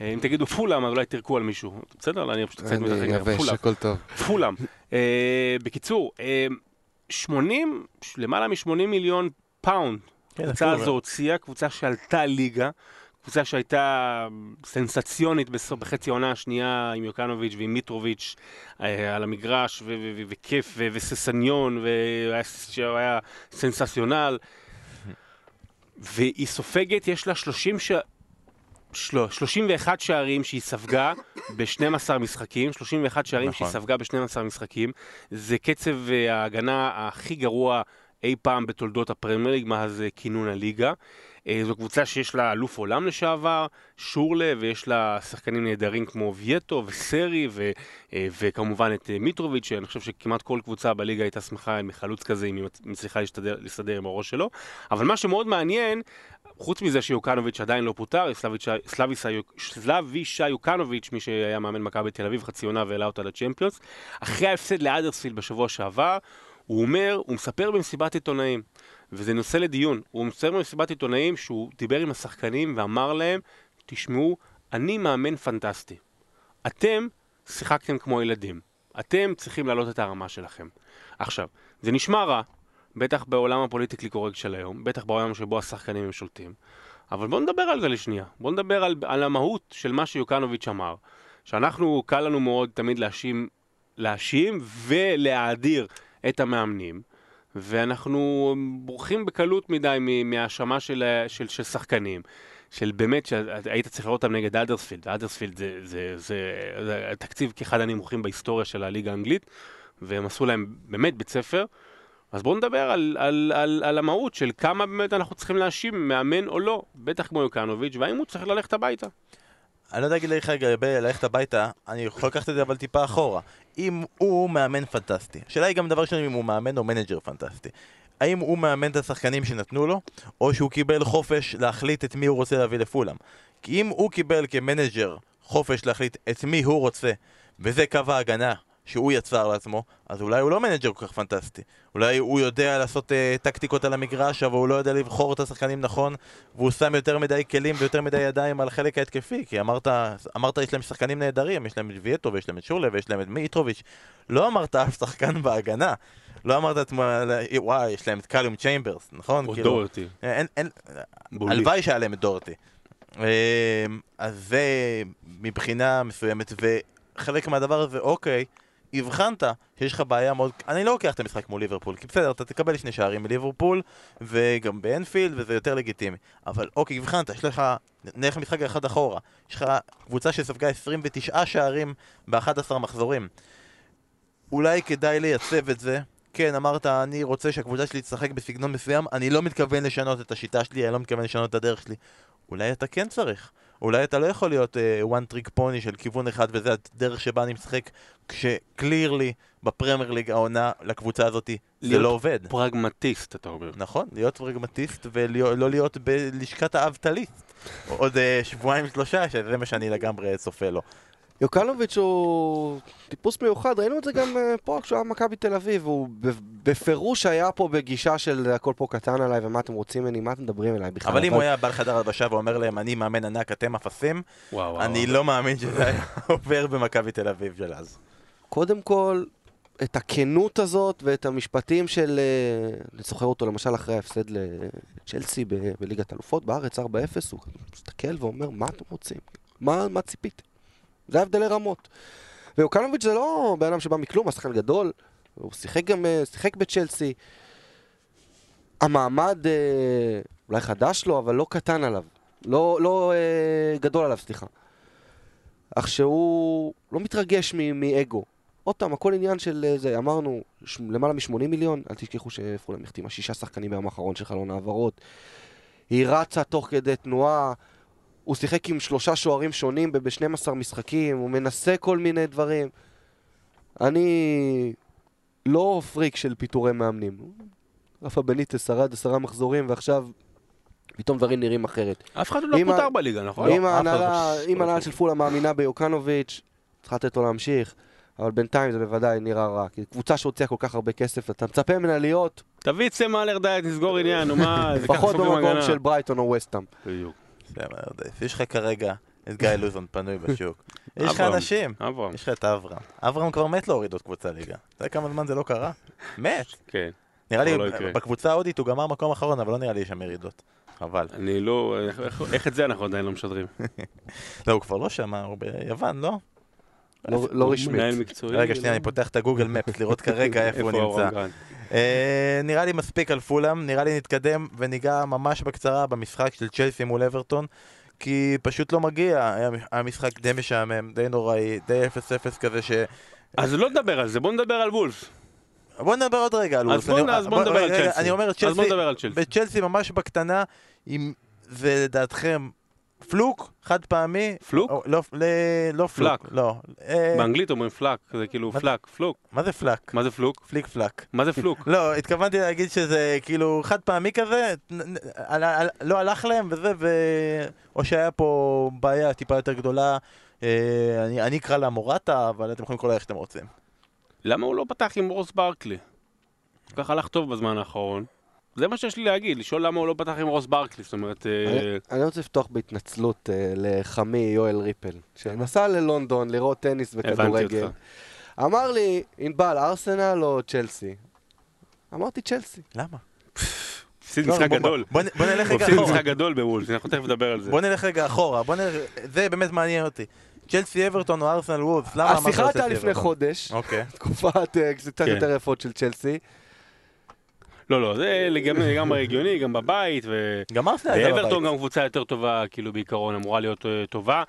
אה, אם תגידו פולאם, אז אולי תירקו על מישהו. בסדר? אני פשוט קצת מתחזק. פולאם. הכל טוב. פולאם. אה, בקיצור, אה, 80, למעלה מ-80 מיליון פאונד. כן, הקבוצה הזו הוציאה, קבוצה שעלתה ליגה. קבוצה שהייתה סנסציונית בחצי העונה השנייה עם יוקנוביץ' ועם מיטרוביץ' אה, על המגרש, וכיף, וססניון, והיה סנסציונל. והיא סופגת, יש לה 30 ש... של- 31 שערים שהיא ספגה ב-12 משחקים, 31 שערים נכון. שהיא ספגה ב-12 משחקים. זה קצב אה, ההגנה הכי גרוע אי פעם בתולדות הפרמייר ליג מאז אה, כינון הליגה. אה, זו קבוצה שיש לה אלוף עולם לשעבר, שורלה, ויש לה שחקנים נהדרים כמו וייטו וסרי, ו, וכמובן את מיטרוביץ', שאני חושב שכמעט כל קבוצה בליגה הייתה שמחה עם חלוץ כזה, אם היא מצ- מצליחה להסתדר עם הראש שלו. אבל מה שמאוד מעניין, חוץ מזה שיוקנוביץ' עדיין לא פוטר, סלאביסה יוקנוביץ', מי שהיה מאמן מכבי תל אביב חצי עונה והעלה אותה לצ'מפיונס, אחרי ההפסד לאדרספילד בשבוע שעבר, הוא אומר, הוא מספר במסיבת עיתונאים, וזה נושא לדיון, הוא מספר במסיבת עיתונאים שהוא דיבר עם השחקנים ואמר להם, תשמעו, אני מאמן פנטסטי. אתם שיחקתם כמו ילדים. אתם צריכים להעלות את הרמה שלכם. עכשיו, זה נשמע רע, בטח בעולם הפוליטיקלי קורקט של היום, בטח בעולם שבו השחקנים הם שולטים, אבל בואו נדבר על זה לשנייה. בואו נדבר על, על המהות של מה שיוקנוביץ' אמר. שאנחנו, קל לנו מאוד תמיד להאשים, להאשים ולהאדיר את המאמנים, ואנחנו בורחים בקלות מדי מהאשמה של, של, של שחקנים. של באמת, שהיית צריך לראות אותם נגד אדרספילד, אדרספילד זה, זה, זה, זה תקציב כאחד הנמוכים בהיסטוריה של הליגה האנגלית, והם עשו להם באמת בית ספר. אז בואו נדבר על, על, על, על המהות של כמה באמת אנחנו צריכים להאשים, מאמן או לא, בטח כמו יוקנוביץ', והאם הוא צריך ללכת הביתה. אני לא יודע להגיד לך לגבי ללכת הביתה, אני יכול לקחת את זה אבל טיפה אחורה. אם הוא מאמן פנטסטי, השאלה היא גם דבר שני אם הוא מאמן או מנג'ר פנטסטי. האם הוא מאמן את השחקנים שנתנו לו, או שהוא קיבל חופש להחליט את מי הוא רוצה להביא לפולאם. כי אם הוא קיבל כמנג'ר חופש להחליט את מי הוא רוצה, וזה קו ההגנה שהוא יצר לעצמו, אז אולי הוא לא מנג'ר כל כך פנטסטי. אולי הוא יודע לעשות uh, טקטיקות על המגרש, אבל הוא לא יודע לבחור את השחקנים נכון, והוא שם יותר מדי כלים ויותר מדי ידיים על החלק ההתקפי, כי אמרת, אמרת יש להם שחקנים נהדרים, יש להם את ויאטו ויש להם את שורלה ויש להם את מיטרוביץ'. לא אמרת אף שחקן בהגנה. לא אמרת את מה... וואי, יש להם את קאלום צ'יימברס, נכון? או כאילו, דורטי. הלוואי שהיה להם את דורטי. אמ, אז זה מבחינה מסוימת, וחלק מהדבר הזה, אוקיי, הבחנת שיש לך בעיה מאוד... אני לא לוקח את המשחק מול ליברפול, כי בסדר, אתה תקבל שני שערים מליברפול, וגם באנפילד, וזה יותר לגיטימי. אבל אוקיי, הבחנת, יש לך... נלך משחק אחד אחורה. יש לך קבוצה שספגה 29 שערים ב-11 מחזורים. אולי כדאי לייצב את זה. כן, אמרת, אני רוצה שהקבוצה שלי תשחק בסגנון מסוים, אני לא מתכוון לשנות את השיטה שלי, אני לא מתכוון לשנות את הדרך שלי. אולי אתה כן צריך. אולי אתה לא יכול להיות uh, one trick pony של כיוון אחד וזה הדרך שבה אני משחק, כשקלירלי בפרמייר ליג העונה לקבוצה הזאת זה להיות לא עובד. פרגמטיסט, אתה אומר. נכון, להיות פרגמטיסט ולא להיות בלשכת האבטליסט. עוד uh, שבועיים שלושה, שזה מה שאני לגמרי צופה לו. יוקנוביץ' הוא טיפוס מיוחד, ראינו את זה גם אה, פה כשהוא היה במכבי תל אביב, הוא בפירוש היה פה בגישה של הכל פה קטן עליי ומה אתם רוצים ממני, מה אתם מדברים אליי בכלל. אבל אם הוא היה בא לחדר הלבשה ואומר להם, אני מאמן ענק, אתם אפסים. אני לא מאמין שזה היה עובר במכבי תל אביב של אז. קודם כל, את הכנות הזאת ואת המשפטים של... אה, אני זוכר אותו למשל אחרי ההפסד לצ'לסי בליגת אלופות בארץ 4-0, הוא מסתכל ואומר, מה אתם רוצים? מה, מה ציפיתם? זה הבדלי רמות. ויוקנוביץ' זה לא בן אדם שבא מכלום, הוא שחקן גדול, הוא שיחק גם, אה, שיחק בצ'לסי. המעמד אה, אולי חדש לו, אבל לא קטן עליו. לא, לא אה, גדול עליו, סליחה. אך שהוא לא מתרגש מאגו. עוד פעם, הכל עניין של אה, זה, אמרנו, ש- למעלה מ-80 מיליון, אל תשכחו שפולם החתימה שישה שחקנים ביום האחרון של חלון העברות. היא רצה תוך כדי תנועה, הוא שיחק עם שלושה שוערים שונים ב-12 משחקים, הוא מנסה כל מיני דברים. אני לא פריק של פיטורי מאמנים. רפה בניטס שרד עשרה מחזורים ועכשיו פתאום דברים נראים אחרת. אף אחד לא ה- פוטר בליגה, נכון? אם ההנהלה לא- אם לא. של פולה מאמינה ביוקנוביץ', צריכה לתת לו להמשיך. אבל בינתיים זה בוודאי נראה רע. כי קבוצה שהוציאה כל כך הרבה כסף, אתה מצפה ממנה להיות תביא את סם אלר דיית, נסגור עניין, נו מה, זה ככה פחות סוגרים במקום. של ברייטון או וסטאם. בדיוק. יש לך כרגע את גיא לוזון פנוי בשוק. יש לך. אנשים. אברהם, יש לך את אברהם. אברהם כבר מת להוריד עוד קבוצה ליגה. אתה יודע כמה זמן זה לא קרה? מת. כן. נראה לי, לא. בקבוצה ההודית הוא גמר מקום אחרון, אבל לא נראה לי יש שם ירידות. חבל. אני לא... איך- את זה אנחנו עדיין לא משדרים? לא, הוא כבר לא שם, הוא ביוון, לא? לא- לא רשמית. מנהל מקצועי. רגע, שנייה, אני פותח את הגוגל מפס לראות כרגע איפה הוא נמצא. אה, נראה לי מספיק על פולאם, נראה לי נתקדם וניגע ממש בקצרה במשחק של צ'לסי מול אברטון כי פשוט לא מגיע, היה משחק די משעמם, די נוראי, די 0-0 כזה ש... אז לא נדבר על זה, בוא נדבר על וולבס. בוא נדבר עוד רגע על אז וולס. בוא אני- אז בוא נדבר על צ'לסי. אני אומר, אז צ'לסי, נדבר על צ'לסי. בצ'לסי ממש בקטנה, אם זה לדעתכם fluke, חד פעמי, fluke? או, לא, ל- לא fluke, פלק. לא. אה, באנגלית אומרים פלאק, זה כאילו מה- פלאק, fluke. מה זה פלק? מה זה fluke? פליק פלק. מה זה fluke? לא, התכוונתי להגיד שזה כאילו חד פעמי כזה, על- על- לא הלך להם וזה, ו... או שהיה פה בעיה טיפה יותר גדולה, אה, אני אני אקרא לה מורטה, אבל אתם יכולים לקרוא לה איך שאתם רוצים. למה הוא לא פתח עם רוס ברקלי? כל כך הלך טוב בזמן האחרון. זה מה שיש לי להגיד, לשאול למה הוא לא פתח עם רוס ברקלי, זאת אומרת... אה, אני- רוצה לפתוח בהתנצלות אה, לחמי יואל ריפל, שנסע ללונדון לראות טניס וכדורגל. אמר לי, ענבל, ארסנל או צ'לסי? אמרתי צ'לסי. למה? הפסיד לא, משחק גדול. בוא נלך רגע הפסיד אחורה. משחק גדול בוולס, אנחנו תכף נדבר על זה. בוא נלך רגע אחורה, בוא נלך... זה באמת מעניין אותי. צ'לסי אברטון או ארסנל וולפס, למה אמרת השיחה הייתה צ'לסי לפני אברטון? חודש, אוקיי. תקופת אה, קצת כן. יותר יפות של צ'לסי. לא, לא, זה לגמרי הגיוני, גם בבית, ו... גם ארסנל הייתה ואברטון בבית. גם קבוצה יותר טובה, כאילו בעיקרון אמורה להיות אה, טובה.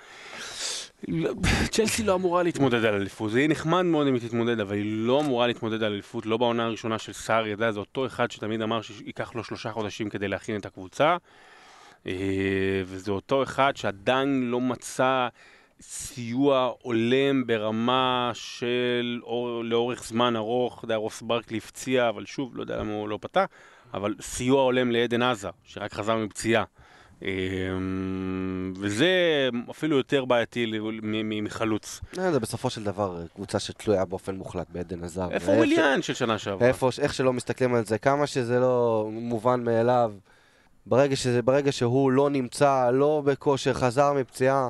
לא, צ'לסי לא אמורה להתמודד על אליפות, זה יהיה נחמד מאוד אם היא תתמודד, אבל היא לא אמורה להתמודד על אליפות, לא בעונה הראשונה של אתה יודע, זה אותו אחד שתמיד אמר שייקח לו שלושה חודשים כדי להכין את הקבוצה, אה, וזה אותו אחד שעדיין לא מצא סיוע הולם ברמה של אור, לאורך זמן ארוך, יודע, רוס ברקלי הפציע, אבל שוב, לא יודע למה הוא לא פתח, אבל סיוע הולם לעדן עזה, שרק חזר מפציעה. אמ, וזה אפילו יותר בעייתי מחלוץ. אה, זה בסופו של דבר קבוצה שתלויה באופן מוחלט בעדן עזר. איפה וויליאן של שנה שעברה? איפה, איך שלא מסתכלים על זה, כמה שזה לא מובן מאליו, ברגע, שזה, ברגע שהוא לא נמצא, לא בכושר, חזר מפציעה,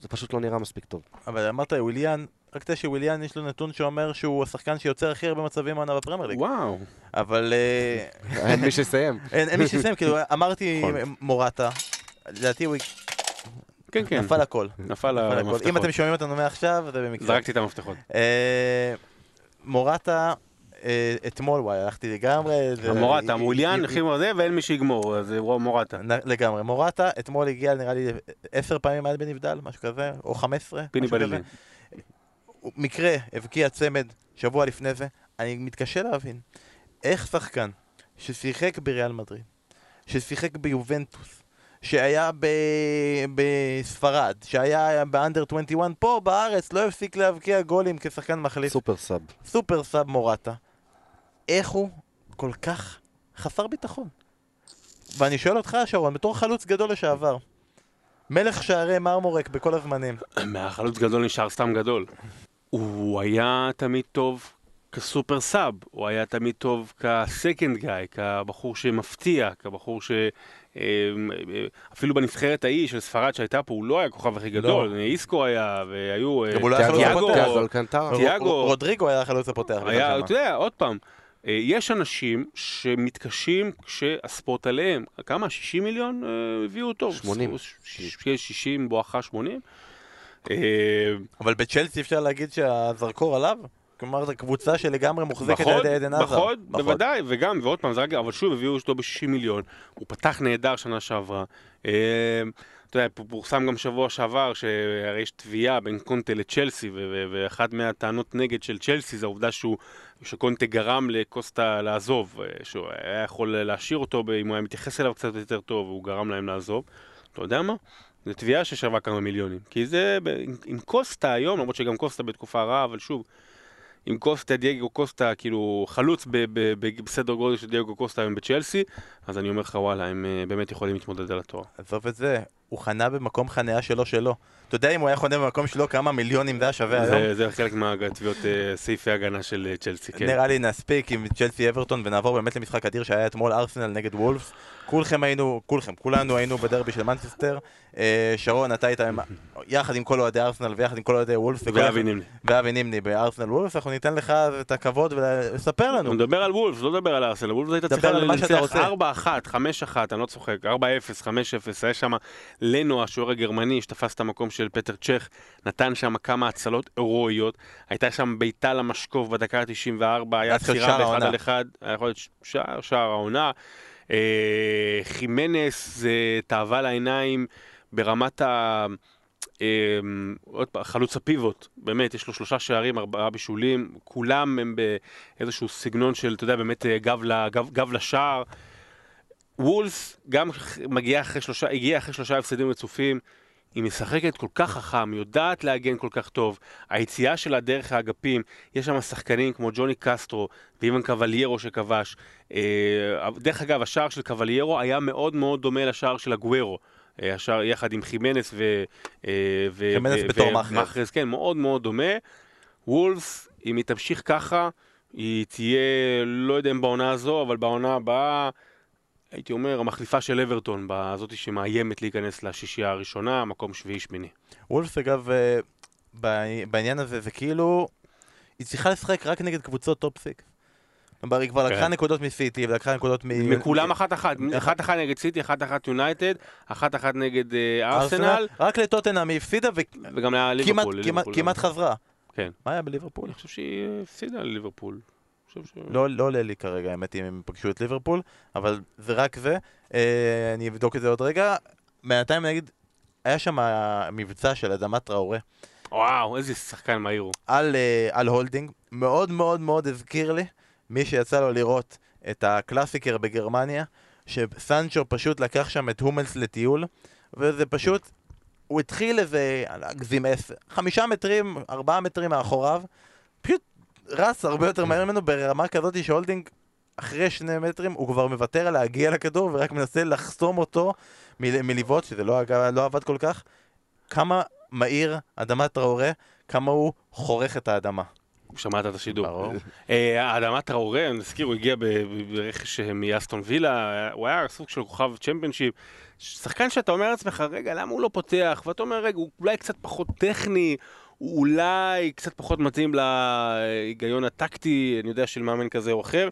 זה פשוט לא נראה מספיק טוב. אבל אמרת וויליאן, רק תדע שוויליאן יש לו נתון שאומר שהוא השחקן שיוצר הכי הרבה מצבים העונה בפרמייר ליג. וואו. אבל אה, אין מי שיסיים. אין מי שיסיים, כאילו אמרתי נכון. מורטה, לדעתי הוא כן, כן. נפל הכל. נפל. המפתחות. אם אתם שומעים אותנו מעכשיו, זה במקרה. זרקתי את המפתחות. אה, מורטה, אתמול, וואי, הלכתי לגמרי. זה- המורטה, היא- מוליאן, הכי מזה, ואין מי שיגמור, אז זה מורטה. לגמרי. מורטה, אתמול הגיע נראה לי עשר פעמים עד בנבדל, משהו כזה, או חמש עשרה. פיני משהו כזה. מקרה, הבקיע צמד שבוע לפני זה, אני מתקשה להבין איך שחקן ששיחק בריאל מדריד, ששיחק ביובנטוס, שהיה ב... בספרד, שהיה ב under 21 פה בארץ, לא הפסיק להבקיע גולים כשחקן מחליף, super sub. super sub מורטה. איך הוא כל כך חסר ביטחון? ואני שואל אותך, שרון, בתור חלוץ גדול לשעבר, מלך שערי מרמורק בכל הזמנים, מהחלוץ גדול נשאר סתם גדול. הוא היה תמיד טוב כסופר סאב, הוא היה תמיד טוב כסקנד גאי, כבחור שמפתיע, כבחור ש... אה, אה, אפילו בנבחרת ההיא של ספרד שהייתה פה, הוא לא היה הכוכב הכי גדול, איסקו היה, והיו... אה, גם הוא לא היה חלוץ תיאגו, הפותח. תיאגו רודריגו היה החלוץ הפותח. אתה יודע, עוד פעם, יש אנשים שמתקשים כשהספורט עליהם. כמה? 60 מיליון אה, הביאו אותו? 80. ש- ש- 60 בואכה 80? אה, אבל בצ'לסי אפשר להגיד שהזרקור עליו? כלומר, זו קבוצה שלגמרי מוחזקת על בחוד, ידי עדן עזר. בחוד, בוודאי, וגם, ועוד פעם, זה רק, אבל שוב, הביאו אותו ב-60 מיליון, הוא פתח נהדר שנה שעברה. אתה יודע, פורסם גם שבוע שעבר, שהרי יש תביעה בין קונטה לצ'לסי, ואחת מהטענות נגד של צ'לסי זה העובדה שהוא, שקונטה גרם לקוסטה לעזוב, אה, שהוא היה יכול להשאיר אותו אם הוא היה מתייחס אליו קצת יותר טוב, והוא גרם להם לעזוב. אתה יודע מה? זו תביעה ששווה כמה מיליונים. כי זה, עם, קוסטה היום, למרות שגם קוסטה בתקופה רעה, אבל שוב, עם קוסטה, דייגו קוסטה, כאילו חלוץ בסדר גודל של דייגו קוסטה היום בצ'לסי, אז אני אומר לך וואלה, הם אה, באמת יכולים להתמודד על התואר. עזוב את זה, הוא חנה במקום חניה שלו שלו. אתה יודע אם הוא היה חונה במקום שלו כמה מיליונים זה היה שווה היום? זה, זה חלק מהתביעות, אה, סעיפי הגנה של אה, צ'לסי, כן. נראה לי נספיק עם צ'לסי אברטון ונעבור באמת למשחק אדיר שהיה אתמול ארסנל נגד וולפס. כולכם היינו, כולכם, כולנו היינו בדרבי של מנצ'סטר. אה, שרון, אתה היית יחד עם כל אוהדי ארסנל ויחד עם כל אוהדי. וכל ואבי נימני. ואבי נימני בארסנל וולפס, אנחנו ניתן לך את הכבוד ולספר לנו. מדבר על וולפס, לא מדבר על ארסנל, וולפס הייתה צריכה לנצח רוצה. 4-1, 5-1, אני לא צוחק, 4-0, 5-0, היה שם לנו, השוער הגרמני, שתפס את המקום של פטר צ'ך, נתן שם כמה הצלות הירואיות, הייתה שם בעיטה למשקוף בדקה ה-94, היה עצירה באחד. על אחד, היה יכול להיות שער העונה. אה, חימנס זה תאווה לעיניים ברמת ה... אה, עוד פעם, חלוץ הפיבוט, באמת, יש לו שלושה שערים, ארבעה בישולים, כולם הם באיזשהו סגנון של, אתה יודע, באמת אה, גב, ל- גב, לשער. וולס גם מגיעה אחרי שלושה, הגיעה אחרי שלושה הפסדים רצופים, היא משחקת כל כך חכם, יודעת להגן כל כך טוב, היציאה שלה דרך האגפים, יש שם שחקנים כמו ג'וני קסטרו ואיוון קבליירו שכבש. אה, דרך אגב, השער של קבליירו היה מאוד מאוד דומה לשער של הגוורו. אה, השער יחד עם חימנס ו... אה, ו- חימנס ו- בתור. מאחרז, כן, מאוד מאוד דומה. וולפס, אם היא תמשיך ככה, היא תהיה, לא יודע אם בעונה הזו, אבל בעונה הבאה, הייתי אומר, המחליפה של אברטון, בזאתי שמאיימת להיכנס לשישייה הראשונה, מקום שביעי-שמיני. וולפס אגב, אה, ב- בעניין הזה זה כאילו, היא צריכה לשחק רק נגד קבוצות top six. כלומר, היא כבר לקחה כן. נקודות מסיטי ולקחה נקודות מ... מכולם אחת אחת, אחת אחת נגד סיטי, אחת אחת יונייטד, אחת אחת נגד אה, ארסנל, רק לטוטנאם היא הפסידה וגם לליברפול. כמעט-. חזרה. כן. מה היה בליברפול? אני חושב שהיא הפסידה לליברפול. חושב ש- לא לא עולה לי כרגע, האמת, אם הם פגשו את ליברפול, אבל זה רק זה. אה, אני אבדוק את זה עוד רגע. בינתיים נגיד, היה שם מבצע של אדמה טראורה וואו, איזה שחקן מהיר הוא. על, אה, על הולדינג. מאוד מאוד מאוד הזכיר לי, מי שיצא לו לראות את הקלאסיקר בגרמניה, שסנצ'ו פשוט לקח שם את הומלס לטיול, וזה פשוט, הוא התחיל איזה, אני לא אגזים עשר, חמישה מטרים, ארבעה מטרים מאחוריו, רץ הרבה יותר מהר ממנו ברמה כזאת שהולדינג אחרי שני מטרים הוא כבר מוותר על להגיע לכדור ורק מנסה לחסום אותו מ- מלבעוט, שזה לא, לא עבד כל כך. כמה מהיר אדמה טראורה, כמה הוא חורך את האדמה. שמעת את השידור. ברור. אה, האדמה טראורה, אני מזכיר, הוא הגיע ברכש אה, מאסטון וילה, הוא היה סוג של כוכב צ'מפיונשיפ. שחקן שאתה אומר לעצמך, רגע, למה הוא לא פותח? ואתה אומר, רגע, הוא אולי קצת פחות טכני, הוא אולי קצת פחות מתאים להיגיון הטקטי, אני יודע, של מאמן כזה או אחר,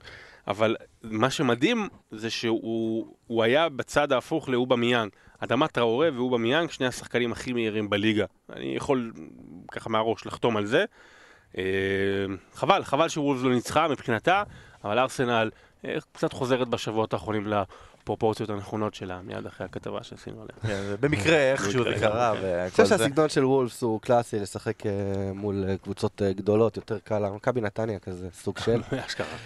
אבל מה שמדהים זה שהוא הוא היה בצד ההפוך לאובה מיאנג. אדמה טראורה ואובה מיאנג, שני השחקנים הכי מהירים בליגה. אני יכול ככה מהראש לחתום על זה. אה, חבל, חבל שוולפס לא ניצחה מבחינתה, אבל ארסנל אה, קצת חוזרת בשבועות האחרונים לפרופורציות הנכונות שלה, מיד אחרי הכתבה שעשינו עליה. כן, זה במקרה איכשהו זה קרה גם, כן. אני וכל חושב זה. שהסגנון של וולפס הוא קלאסי לשחק אה, מול אה, קבוצות אה, גדולות, יותר קל. מכבי נתניה כזה, סוג של. אשכרה.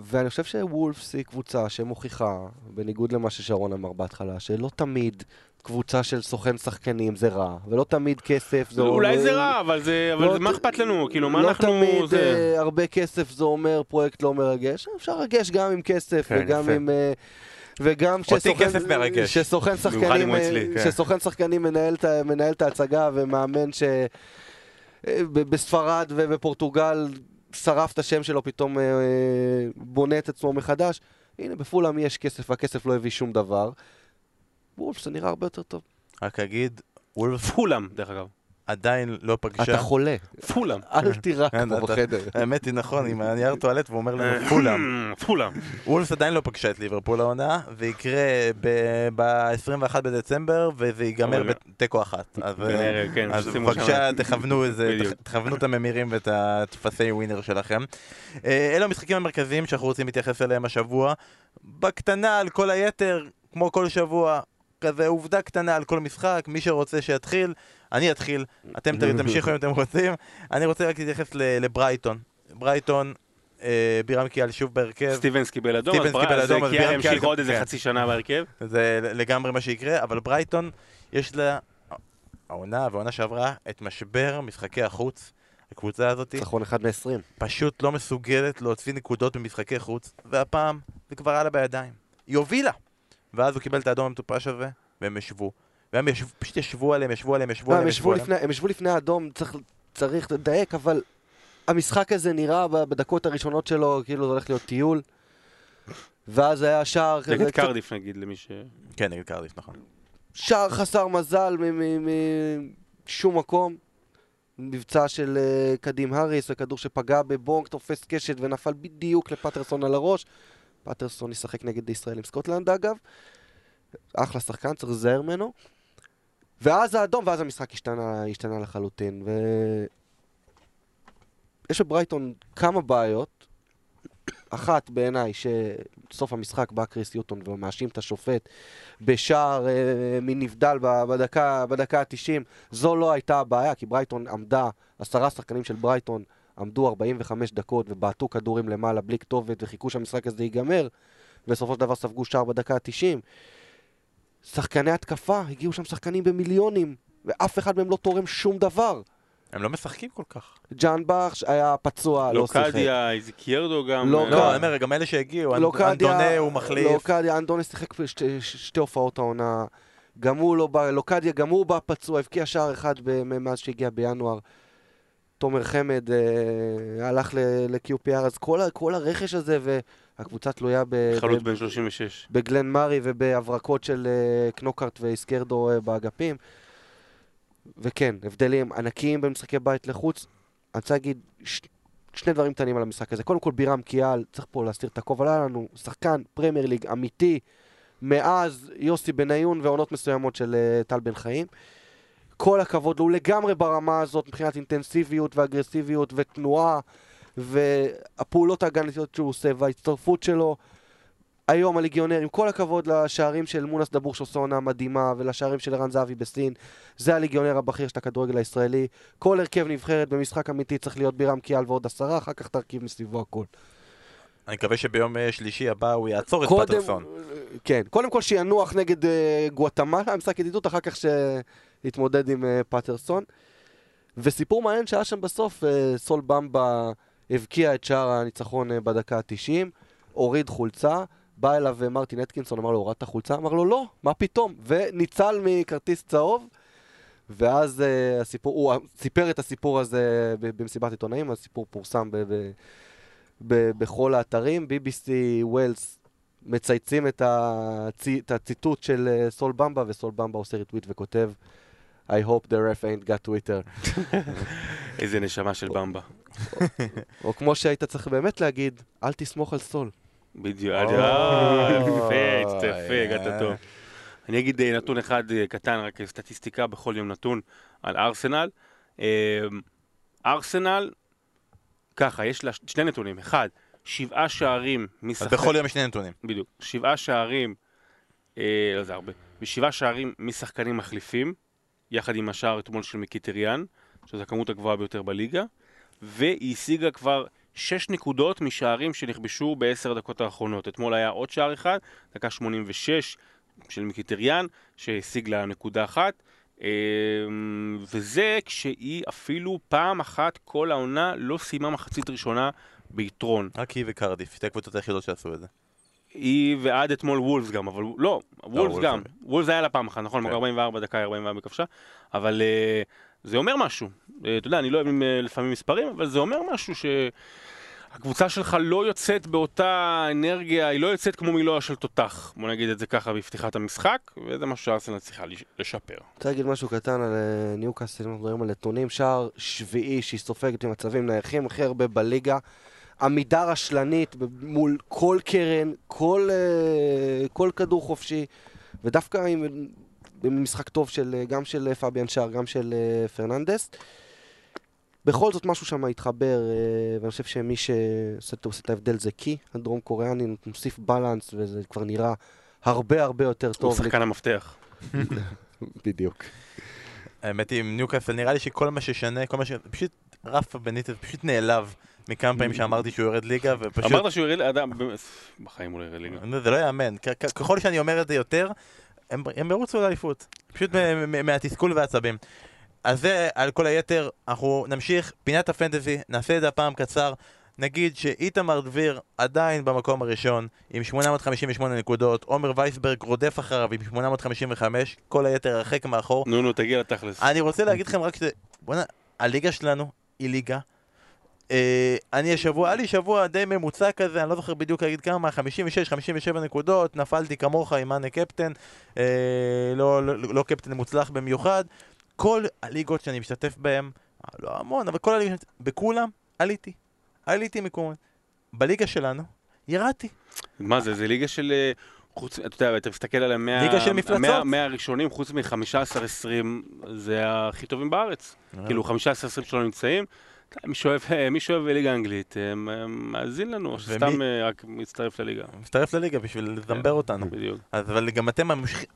ואני חושב שוולפס היא קבוצה שמוכיחה, בניגוד למה ששרון אמר בהתחלה, שלא תמיד קבוצה של סוכן שחקנים זה רע, ולא תמיד כסף זה... אולי זה רע, אבל זה, אבל לא זה- מה אכפת לנו? כאילו, מה לא אנחנו... תמיד זה- אה, הרבה כסף זה אומר פרויקט לא מרגש, אפשר לרגש גם עם כסף כן, וגם יפה. עם... אה, וגם שסוכן- כסף מרגש. שסוכן שחקנים, אה, אצלי, כן. שסוכן שחקנים מנהל את ה- מנהל את ההצגה ומאמן ש... אה, בספרד ובפורטוגל שרף את השם שלו, פתאום אה, אה, בונה את עצמו מחדש. הנה, בפולאם יש כסף והכסף לא הביא שום דבר. וולפס זה נראה הרבה יותר טוב. רק אגיד, וולף פולאם, דרך אגב. עדיין לא פגשה. אתה חולה, פולאם. אל תירק כן, פה אתה- בחדר. האמת היא נכון, עם הנייר טואלט ואומר לנו כולם. פולאם. וולפס עדיין לא פגשה את ליברפול העונה, זה יקרה ב-21 בדצמבר, וזה ייגמר בתיקו אחת. אז, כנראה, כן, בבקשה תכוונו תכוונו את הממירים ואת הטפסי ווינר שלכם. אה, אלה המשחקים המרכזיים שאנחנו רוצים להתייחס אליהם השבוע. בקטנה על כל היתר, כמו כל שבוע, כזה עובדה קטנה על כל משחק, מי שרוצה שיתחיל, אני אתחיל, אתם תמשיכו אם אתם רוצים. אני רוצה רק להתייחס ל- לברייטון. ברייטון, אה, בירם קיאל שוב בהרכב. סטיבנס קיבל אדום, אז סטיבנס קיבל ברק- אדום, אז קיאל בירם קיאל עוד איזה כן. חצי שנה בהרכב. זה לגמרי מה שיקרה, אבל ברייטון יש לה, העונה והעונה שעברה, את משבר משחקי החוץ. הקבוצה הזאת ניצחון אחד מ-20. פשוט לא מסוגלת להוציא נקודות במשחקי חוץ, והפעם זה כבר היה לה בידיים. היא הובילה! ואז הוא קיבל את האדום המטופש הזה, והם ישבו. והם ישבו, פשוט ישבו עליהם, ישבו עליהם, ישבו לא, הם עליהם, ישבו עליהם. לפני- הם ישבו לפני האדום, צריך- צריך לדייק, אבל המשחק הזה נראה בדקות הראשונות שלו כאילו זה הולך להיות טיול. ואז היה שער כזה, נגד קצת- קרדיף נגיד, למי ש... כן, נגד קרדיף, נכון. שער חסר מזל משום מקום. מבצע של אה, קדים האריס, וכדור שפגע בבונק, תופס קשת ונפל בדיוק לפטרסון על הראש. פטרסון ישחק נגד ישראל עם סקוטלנד אגב. אחלה שחקן, צריך להיזהר ממנו. ואז האדום, ואז המשחק השתנה, השתנה לחלוטין. ו... יש בברייטון כמה בעיות. אחת בעיניי, שסוף המשחק בא קריס יוטון ומאשים את השופט בשער אה, מנבדל בדקה, בדקה ה-90. זו לא הייתה הבעיה, כי ברייטון עמדה, עשרה שחקנים של ברייטון עמדו 45 דקות ובעטו כדורים למעלה בלי כתובת וחיכו שהמשחק הזה ייגמר, ובסופו של דבר ספגו שער בדקה ה-90. שחקני התקפה, הגיעו שם שחקנים במיליונים, ואף אחד מהם לא תורם שום דבר. הם לא משחקים כל כך. ג'אן באך היה פצוע, לא שיחק. לוקדיה, איזיקיירדו גם. לא, אה, לא, אני אומר, גם אלה שהגיעו, אנדונה הוא מחליף. לוקדיה, אנדונה שיחק שתי הופעות העונה. גם הוא לא בא, לוקדיה, גם הוא בא פצוע, הבקיע שער אחד מאז שהגיע בינואר. תומר חמד אה, הלך ל-QPR, אז כל, כל הרכש הזה, והקבוצה תלויה ב- חלוץ בן 36. בגלן מארי ובהברקות של אה, קנוקארט ואיסקרדו אה, באגפים. וכן, הבדלים ענקיים בין משחקי בית לחוץ. אני רוצה להגיד ש- שני דברים קטנים על המשחק הזה. קודם כל, בירם קיאל, צריך פה להסתיר את הכובע, היה לנו שחקן פרמייר ליג אמיתי, מאז יוסי בניון ועונות מסוימות של אה, טל בן חיים. כל הכבוד לו, הוא לגמרי ברמה הזאת מבחינת אינטנסיביות ואגרסיביות ותנועה והפעולות ההגנתיות שהוא עושה וההצטרפות שלו. היום הליגיונר, עם כל הכבוד לשערים של מונס דבור שעושה עונה מדהימה ולשערים של ערן זהבי בסין, זה הליגיונר הבכיר של הכדורגל הישראלי. כל הרכב נבחרת במשחק אמיתי צריך להיות בירם קיאל ועוד עשרה, אחר כך תרכיב מסביבו הכל. אני מקווה שביום אה, שלישי הבא הוא יעצור את קודם, פטרסון. כן, קודם כל שינוח נגד uh, גואטמלה, משחק ידידות, אחר כך שיתמודד עם uh, פטרסון. וסיפור מעניין שהיה שם בסוף, uh, סול במבה הבקיע את שער הניצחון uh, בדקה ה-90, הוריד חולצה, בא אליו מרטין אטקינסון, אמר לו, הורדת חולצה? אמר לו, לא, מה פתאום? וניצל מכרטיס צהוב. ואז uh, הסיפור, הוא סיפר את הסיפור הזה במסיבת עיתונאים, הסיפור פורסם ב- ב- ב- בכל האתרים. BBC ווילס מצייצים את, הצ... את הציטוט של סול במבה, וסול במבה עושה ריטוויט וכותב I hope the ref ain't got Twitter. איזה נשמה של במבה. או כמו שהיית צריך באמת להגיד, אל תסמוך על סול. בדיוק, אה, יפה, יפה, אה. הגעת טוב. אני אגיד אה, נתון אחד אה, קטן, רק סטטיסטיקה בכל יום נתון על ארסנל. אה, ארסנל, ככה, יש לה שני נתונים. אחד, שבעה שערים אז משחק... בכל יום יש שני נתונים. בדיוק. שבעה שערים, אה, לא זה הרבה, ושבעה שערים משחקנים מחליפים, יחד עם השער אתמול של מיקיטריאן, שזו הכמות הגבוהה ביותר בליגה, והיא השיגה כבר שש נקודות משערים שנכבשו בעשר הדקות האחרונות. אתמול היה עוד שער אחד, דקה 86 של מיקיטריאן, שהשיג לה נקודה אחת. אה, וזה כשהיא אפילו פעם אחת כל העונה לא סיימה מחצית ראשונה ביתרון. רק היא וקרדיף, שתי הקבוצות היחידות שעשו את זה. היא ועד אתמול וולפס גם, אבל לא, וולפס וולפס גם. וולפס היה לה פעם אחת, נכון? כן. מגע 44 דקה 44 בכבשה, אבל אה, זה אומר משהו. אה, אתה יודע, אני לא אוהב אה, לפעמים מספרים, אבל זה אומר משהו שהקבוצה שלך לא יוצאת באותה אנרגיה, היא לא יוצאת כמו מילואה של תותח. בוא נגיד את זה ככה בפתיחת המשחק, וזה משהו שארסנל צריכה לש- לשפר. רוצה להגיד משהו קטן על אה, ניוקאסל, אנחנו מדברים על נתונים, שער שביעי שהיא סופגת במצבים נייחים הכי הרבה בליגה. עמידה רשלנית מול כל קרן, כל, אה, כל כדור חופשי, ודווקא עם, עם משחק טוב של, אה, גם של אה, פביאן שער, גם של פרננדס. בכל זאת משהו שם התחבר, ואני חושב שמי שעושה את- ההבדל זה קי, הדרום קוריאני, מוסיף בלנס, וזה כבר נראה הרבה הרבה יותר הוא טוב. שחקן המפתח. בדיוק. האמת היא, עם ניוקאסל, נראה לי שכל מה ששנה, כל מה ש... פשוט רפה בניטס פשוט נעלב מכמה פעמים שאמרתי שהוא יורד ליגה, ופשוט... אמרת שהוא ירד אדם, בחיים הוא לא ירד ליגה. זה לא יאמן. ככל שאני אומר את זה יותר, הם ירוצו לאליפות. פשוט מ- מהתסכול והעצבים. אז זה על כל היתר, אנחנו נמשיך, פינת הפנטזי, נעשה את זה הפעם קצר. נגיד שאיתמר דביר עדיין במקום הראשון עם 858 נקודות, עומר וייסברג רודף אחריו עם 855, כל היתר הרחק מאחור. נו נו, תגיע לתכלס. אני רוצה להגיד לכם רק ש... בוא'נה, הליגה שלנו היא ליגה. אה, אני השבוע, היה לי שבוע די ממוצע כזה, אני לא זוכר בדיוק להגיד כמה, 56-57 נקודות, נפלתי כמוך עם מאנה קפטן, אה, לא, לא, לא קפטן מוצלח במיוחד. כל הליגות שאני משתתף בהן, לא המון, אבל כל הליגות, בכולם עליתי. עליתי מקומות. בליגה שלנו, ירדתי. מה זה, זה ליגה של... אה, חוץ, אתה יודע, אתה מסתכל על המאה... ליגה של מפלצות. המאה, המאה הראשונים, חוץ מ-15-20, זה הכי טובים בארץ. כאילו, 15-20 שלא נמצאים. מי שאוהב, אה, מי שאוהב ליגה אנגלית, אה, מאזין לנו, או שסתם אה, רק מצטרף לליגה. מצטרף לליגה בשביל לזמבר אותנו. בדיוק. אז אבל גם אתם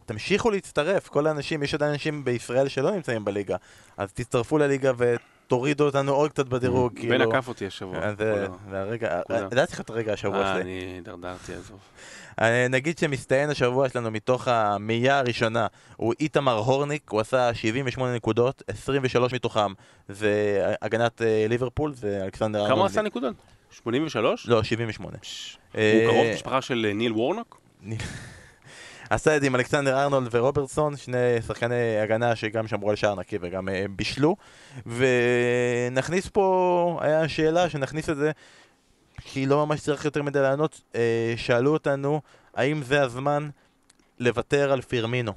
תמשיכו להצטרף, כל האנשים, יש עדיין אנשים בישראל שלא נמצאים בליגה, אז תצטרפו לליגה ותורידו אותנו עוד קצת בדירוג, כאילו. בן עקף אותי השבוע. אז זה הרגע. ידעתי לך את הרגע השבוע אה, שלי. אני דרדרתי, עזוב. אה, נגיד שמסתיים השבוע שלנו מתוך המאייה הראשונה, הוא איתמר הורניק, הוא עשה 78 נקודות, 23 מתוכם זה הגנת אה, ליברפול, זה אלכסנדר כמה הוא. עשה נקודות? 83? לא, 78. פש, אה, הוא קרוב משפחה של ניל וורנוק? עשה את זה עם אלכסנדר ארנולד ורוברטסון, שני שחקני הגנה שגם שמרו על שער נקי וגם בישלו. ונכניס פה, היה שאלה שנכניס את זה, כי לא ממש צריך יותר מדי לענות. אה, שאלו אותנו, האם זה הזמן לוותר על פירמינו?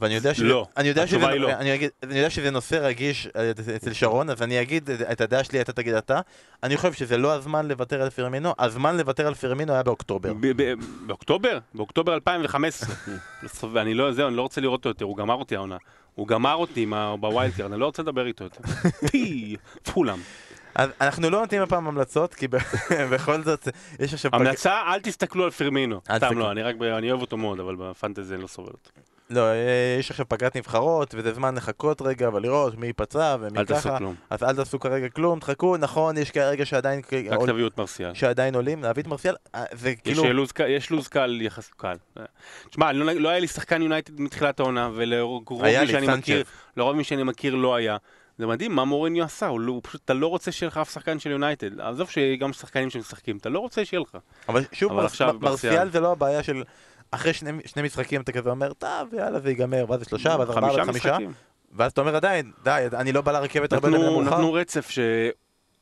ואני יודע, שזה, לא. אני, יודע שזה, לא. אני, אגיד, אני יודע שזה נושא רגיש אה, אצל שרון, אז אני אגיד את הדעה שלי, אתה תגיד אתה. אני חושב שזה לא הזמן לוותר על פירמינו, הזמן לוותר על פירמינו היה באוקטובר. באוקטובר? באוקטובר 2015. ואני לא, זהו, אני לא רוצה לראות אותו יותר, הוא גמר אותי העונה. הוא גמר אותי בווילד אני לא רוצה לדבר איתו יותר. פי, פולאם. אנחנו לא נותנים הפעם המלצות, כי בכל זאת, יש עכשיו... המלצה, אל תסתכלו על פרמינו. אל סתם. לא, אני אוהב אותו מאוד, אבל בפנטזי אני לא סובל אותו. לא, אה, יש עכשיו פגרת נבחרות, וזה זמן לחכות רגע ולראות מי ייפצע ומי אל תעשו ככה. כלום. אז אל תעשו כרגע כלום, תחכו, נכון, יש כרגע שעדיין... רק תביאו את מרסיאל. שעדיין עולים, להביא את מרסיאל, אה, זה יש כאילו... לוז יש לוז קל יחסית קל. תשמע, לא לא היה לי שחקן יונייטד מתחילת העונה, ולרוב מי שאני. מכיר, לרוב מי שאני מכיר לא היה. זה מדהים מה מוריניו עשה, הוא לא- הוא פשוט, אתה לא רוצה שיהיה לך אף שחקן של יונייטד. עזוב שגם שחקנים שמשחקים, אתה לא רוצה שיהיה לך. אבל שוב, אבל עכשיו מר- מרסיאל מרסיאל. זה לא הבעיה של... אחרי שני, שני משחקים אתה כזה אומר, טוב, יאללה, זה ייגמר, ואז זה שלושה, ואז ארבעה, ואז חמישה. ואז אתה אומר עדיין, די, אני לא בא לרכבת הרבה יותר מאוחר. נתנו רצף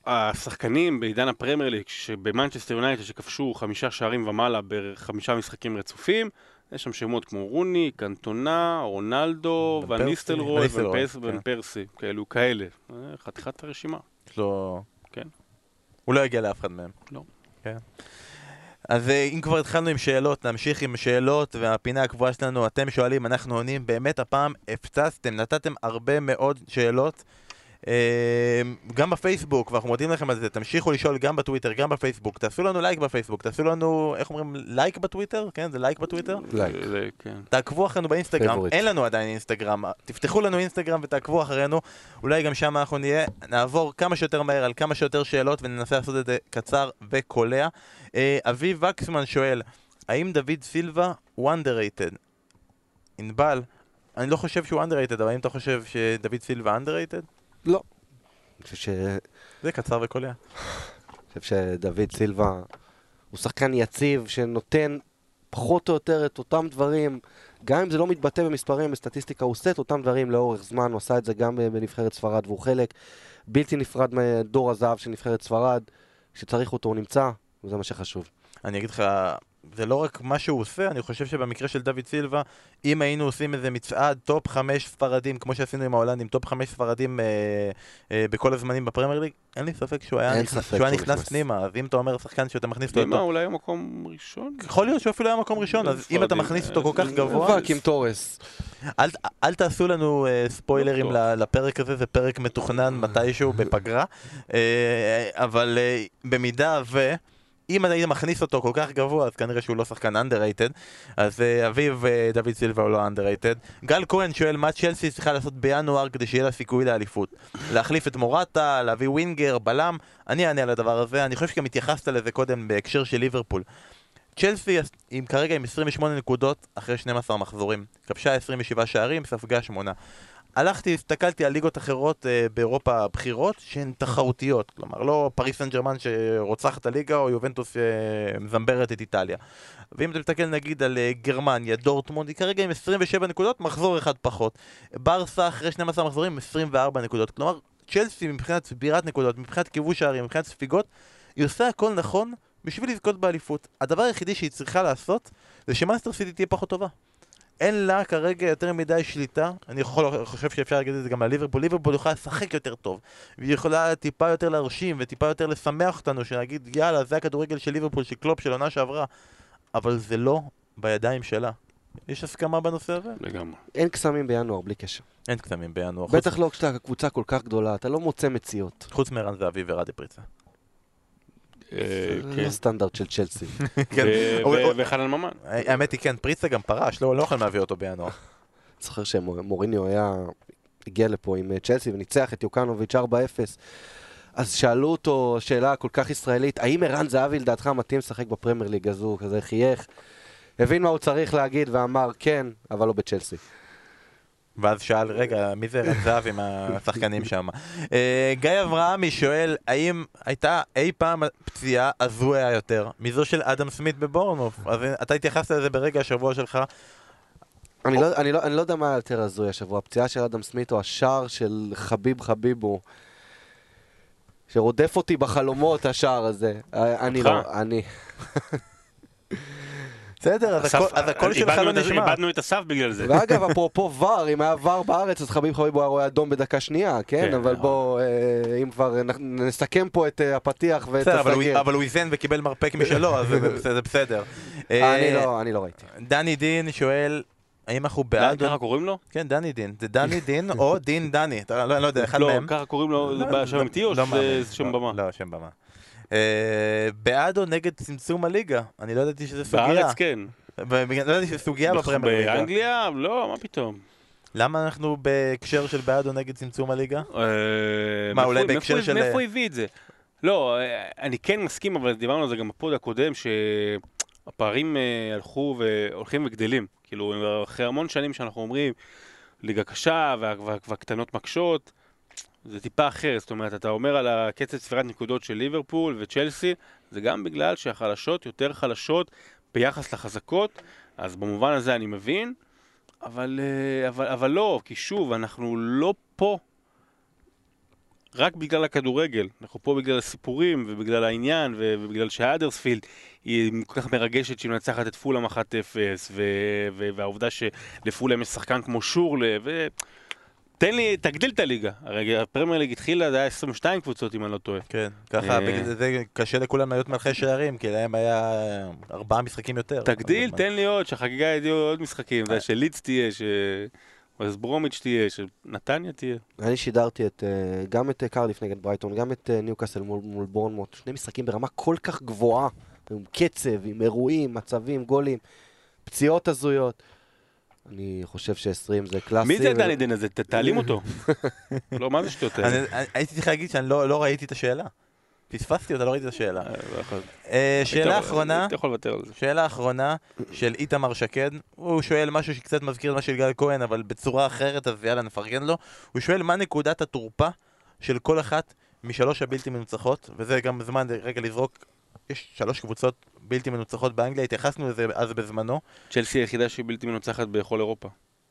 שהשחקנים בעידן הפרמייר ליג, שבמנצ'סטר יונייטד שכבשו חמישה שערים ומעלה בחמישה משחקים רצופים, יש שם שמות כמו רוני, קנטונה, רונלדו, ון פרסי, וניסטלרוי, ופרס- כן. ופרסי, כאלו כאלה. אה, חתיכת הרשימה. לו... כן. הוא לא יגיע לאף אחד מהם. לא. כן. אז אה, אם כבר התחלנו עם שאלות, נמשיך עם שאלות, והפינה הקבועה שלנו, אתם שואלים, אנחנו עונים, באמת הפעם הפצצתם, נתתם הרבה מאוד שאלות. אה, גם בפייסבוק, ואנחנו מודים לכם על זה, תמשיכו לשאול גם בטוויטר, גם בפייסבוק, תעשו לנו לייק בפייסבוק, תעשו לנו, איך אומרים, לייק בטוויטר? כן, זה לייק בטוויטר? לייק. כן. תעקבו אחרינו באינסטגרם. אין לנו עדיין אינסטגרם, תפתחו לנו אינסטגרם ותעקבו אחרינו, אולי גם שם אנחנו נהיה, נעבור כמה שיותר מהר על כמה שיותר שאלות וננסה לעשות את זה קצר וקולע. אה, אביב וקסמן שואל, האם דוד סילבה הוא underrated? ענבל, אני לא חושב שהוא underrated, אבל האם אתה חושב שדוד סילבה underrated? לא. אני חושב ש... זה קצר וקולע. אני חושב שדוד סילבה הוא שחקן יציב שנותן פחות או יותר את אותם דברים, גם אם זה לא מתבטא במספרים, בסטטיסטיקה, הוא עושה את אותם דברים לאורך זמן, הוא עשה את זה גם בנבחרת ספרד, והוא חלק בלתי נפרד מדור הזהב של נבחרת ספרד, כשצריך אותו הוא נמצא, וזה מה שחשוב. אני אגיד לך, זה לא רק מה שהוא עושה, אני חושב שבמקרה של דוד סילבה, אם היינו עושים איזה מצעד top חמש ספרדים, כמו שעשינו עם ההולנדים, top חמש ספרדים אה, אה, בכל הזמנים בפרמייר ליג, אין לי ספק שהוא היה, נכנס, ספק שהוא היה שהוא נכנס נכנס. פנימה, אז אם אתה אומר שחקן שאתה מכניס אותו, אותו, אולי מקום ראשון? יכול להיות שהוא אפילו היה מקום ראשון, אז אם אתה מכניס אותו אה, כל כך זה- גבוה, מאבק עם תורס. אל, אל תעשו לנו אה, ספוילרים לא ל- לפרק הזה, זה פרק מתוכנן מתישהו בפגרה. אה, אבל אה, במידה ו... אם היית מכניס אותו כל כך גבוה, אז כנראה שהוא לא שחקן underrated. אז אה, אביב אה, דוד סילבה הוא לא underrated. גל כהן שואל מה צ'לסי צריכה לעשות בינואר כדי שיהיה לה סיכוי לאליפות. להחליף את מורטה, להביא ווינגר, בלם. אני אענה על הדבר הזה, אני חושב שגם התייחסת לזה קודם בהקשר של ליברפול. צ'לסי עם, כרגע עם 28 נקודות אחרי 12 מחזורים. כבשה 27 שערים, ספגה 8. הלכתי, הסתכלתי על ליגות אחרות אה, באירופה הבכירות שהן תחרותיות. כלומר, לא פריס סן ג'רמן שרוצחת את הליגה או יובנטוס שמזמברת את איטליה. ואם אתה מסתכל נגיד על אה, גרמניה, דורטמונד, היא כרגע עם 27 נקודות, מחזור אחד פחות. ברסה אחרי 12 מחזורים עם 24 נקודות. כלומר, צ'לסי מבחינת צבירת נקודות, מבחינת כיבוש שערים, מבחינת ספיגות, היא עושה הכל נכון בשביל לזכות באליפות. הדבר היחידי שהיא צריכה לעשות זה שמאנסטר סיטי תהיה פחות טובה. אין לה כרגע יותר מדי שליטה, אני יכול, חושב שאפשר להגיד את זה גם על ליברפול, ליברפול יכולה לשחק יותר טוב, והיא יכולה טיפה יותר להרשים וטיפה יותר לשמח אותנו, שנגיד יאללה זה הכדורגל של ליברפול, של קלופ, של עונה שעברה, אבל זה לא בידיים שלה. יש הסכמה בנושא הזה? לגמרי. אין קסמים בינואר, בלי קשר. אין קסמים בינואר, חוץ, בטח לא כשאתה קבוצה כל כך גדולה, אתה לא מוצא מציאות. חוץ מערן זהבי ורדי פריצה. אה, זה כן. לא סטנדרט של צ'לסי. כן, הוא- וחנן ממן. האמת היא כן, פריצה גם פרש, לא לא יכולים להביא אותו בינואר. זוכר שמוריניו היה, הגיע לפה עם אה, צ'לסי וניצח את יוקנוביץ' 4-0. אז שאלו אותו שאלה כל כך ישראלית, האם ערן זהבי לדעתך מתאים לשחק בפרמייר ליג הזו? כזה חייך, הבין מה הוא צריך להגיד ואמר כן, אבל לא בצ'לסי. ואז שאל, רגע, מי זה רן זהבי מהשחקנים שם? אה, גיא אברהמי שואל, האם הייתה אי פעם פציעה הזויה יותר מזו של אדם סמית בבורנוף? אז אתה התייחסת לזה ברגע השבוע שלך. אני לא, אני, לא, אני לא יודע מה יותר הזוי השבוע, הפציעה של אדם סמית או השער של חביב חביבו, שרודף אותי בחלומות השער הזה. אה, אני? לא, אני... בסדר, אז הקול- שלך לא נשמע. איבדנו את אסף בגלל זה. ואגב, אפרופו ור, אם היה ור בארץ, אז חביב חביב הוא היה רואה אדום בדקה שנייה, כן? כן, אבל נכון. בוא, אה, אם כבר נסכם פה את אה, הפתיח ואת בסדר, אבל הוא- הסגר. אבל הוא איזן וקיבל מרפק משלו, אז זה- בסדר. אני אה, לא- אני לא ראיתי. דני דין שואל, האם אנחנו בעד... ככה קוראים לו? כן, דני דין. זה דני דין או דין דני, אתה לא לא יודע, אחד לא, מהם. ככה קוראים לו, זה לא, שם לא- אמיתי או לא. שזה שם לא, במה? לא, שם במה. אה, בעד או נגד צמצום הליגה? אני לא ידעתי שזה סוגיה. בארץ כן. לא ידעתי שזה סוגיה בפרמייר ליגה. באנגליה? לא, מה פתאום. למה אנחנו בהקשר של בעד או נגד צמצום הליגה? אה, מה, אולי בהקשר של- מאיפה הוא הביא את זה? לא, אה, אני כן מסכים, אבל דיברנו על זה גם בפוד הקודם, שהפערים אה, הלכו והולכים וגדלים. כאילו, אחרי המון שנים שאנחנו אומרים, ליגה קשה וה- וה- והקטנות מקשות, זה טיפה אחר. זאת אומרת, אתה אומר על הקצב ספירת נקודות של ליברפול וצ'לסי, זה גם בגלל שהחלשות יותר חלשות ביחס לחזקות, אז במובן הזה אני מבין. אבל, אה, אבל, אבל לא, כי שוב, אנחנו לא פה רק בגלל הכדורגל, אנחנו פה בגלל הסיפורים ובגלל העניין ובגלל שהאדרספילד היא כל כך מרגשת שהיא מנצחת את פולאם 1-0 ו- ו- והעובדה שלפולאם יש שחקן כמו שורלה ו... תן לי, תגדיל את הליגה. הרי הפרמייר ליג התחילה, זה היה 22 קבוצות אם אני לא טועה. כן, ככה, אה. בגלל זה קשה לכולם להיות מלכי שערים, כי להם היה ארבעה משחקים יותר. תגדיל, תן לי עוד, שהחגיגה יהיו עוד משחקים, יודע, שליץ תהיה, שווסט ברומיץ' תהיה, שנתניה תהיה. אני שידרתי את, אה, גם את אה, קרדיף נגד ברייטון, גם את אה, ניוקאסל מול, מול בורנמוט, שני משחקים ברמה כל כך גבוהה, עם קצב, עם אירועים, מצבים, גולים, פציעות הזויות. אני חושב ש-20 זה קלאסי. מי זה הדני דין הזה? תעלים אותו. לא, מה זה שטויות הייתי צריך להגיד שאני לא לא ראיתי את השאלה. פספסתי אותה, לא ראיתי את השאלה. אה, לא. אה, שאלה אחרונה. שאלה אחרונה של איתמר שקד, הוא שואל משהו שקצת מזכיר את מה של גל כהן, אבל בצורה אחרת, אז יאללה נפרגן לו. הוא שואל מה נקודת התורפה של כל אחת משלוש הבלתי מנוצחות, וזה גם זמן רגע לזרוק, יש שלוש קבוצות בלתי מנוצחות באנגליה, התייחסנו לזה אז בזמנו. צ'לסי היחידה שהיא בלתי מנוצחת בכל אירופה.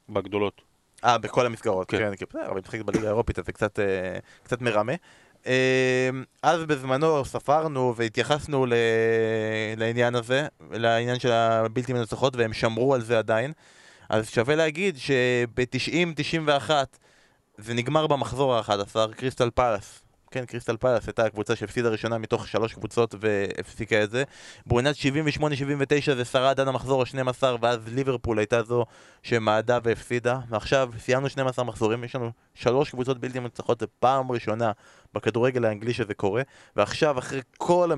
בגדולות. אה, בכל המסגרות, כן. כן, בסדר, אבל היא משחקת בליגה האירופית, אז זה קצת, אה, קצת מרמה. אה, אז בזמנו ספרנו והתייחסנו ל... לעניין הזה, לעניין של הבלתי מנצחות, והם שמרו על זה עדיין. אז שווה להגיד שב-90-91 זה נגמר במחזור ה-11, קריסטל פלאס. כן, קריסטל פלאס הייתה הקבוצה שהפסידה ראשונה מתוך שלוש קבוצות והפסיקה את זה. בעונת 78-79 זה שרד עד המחזור ה-12, ואז ליברפול הייתה זו שמעדה והפסידה. ועכשיו סיימנו 12 מחזורים, יש לנו שלוש קבוצות בלתי מנצחות, זה פעם ראשונה בכדורגל האנגלי שזה קורה. ועכשיו, אחרי כל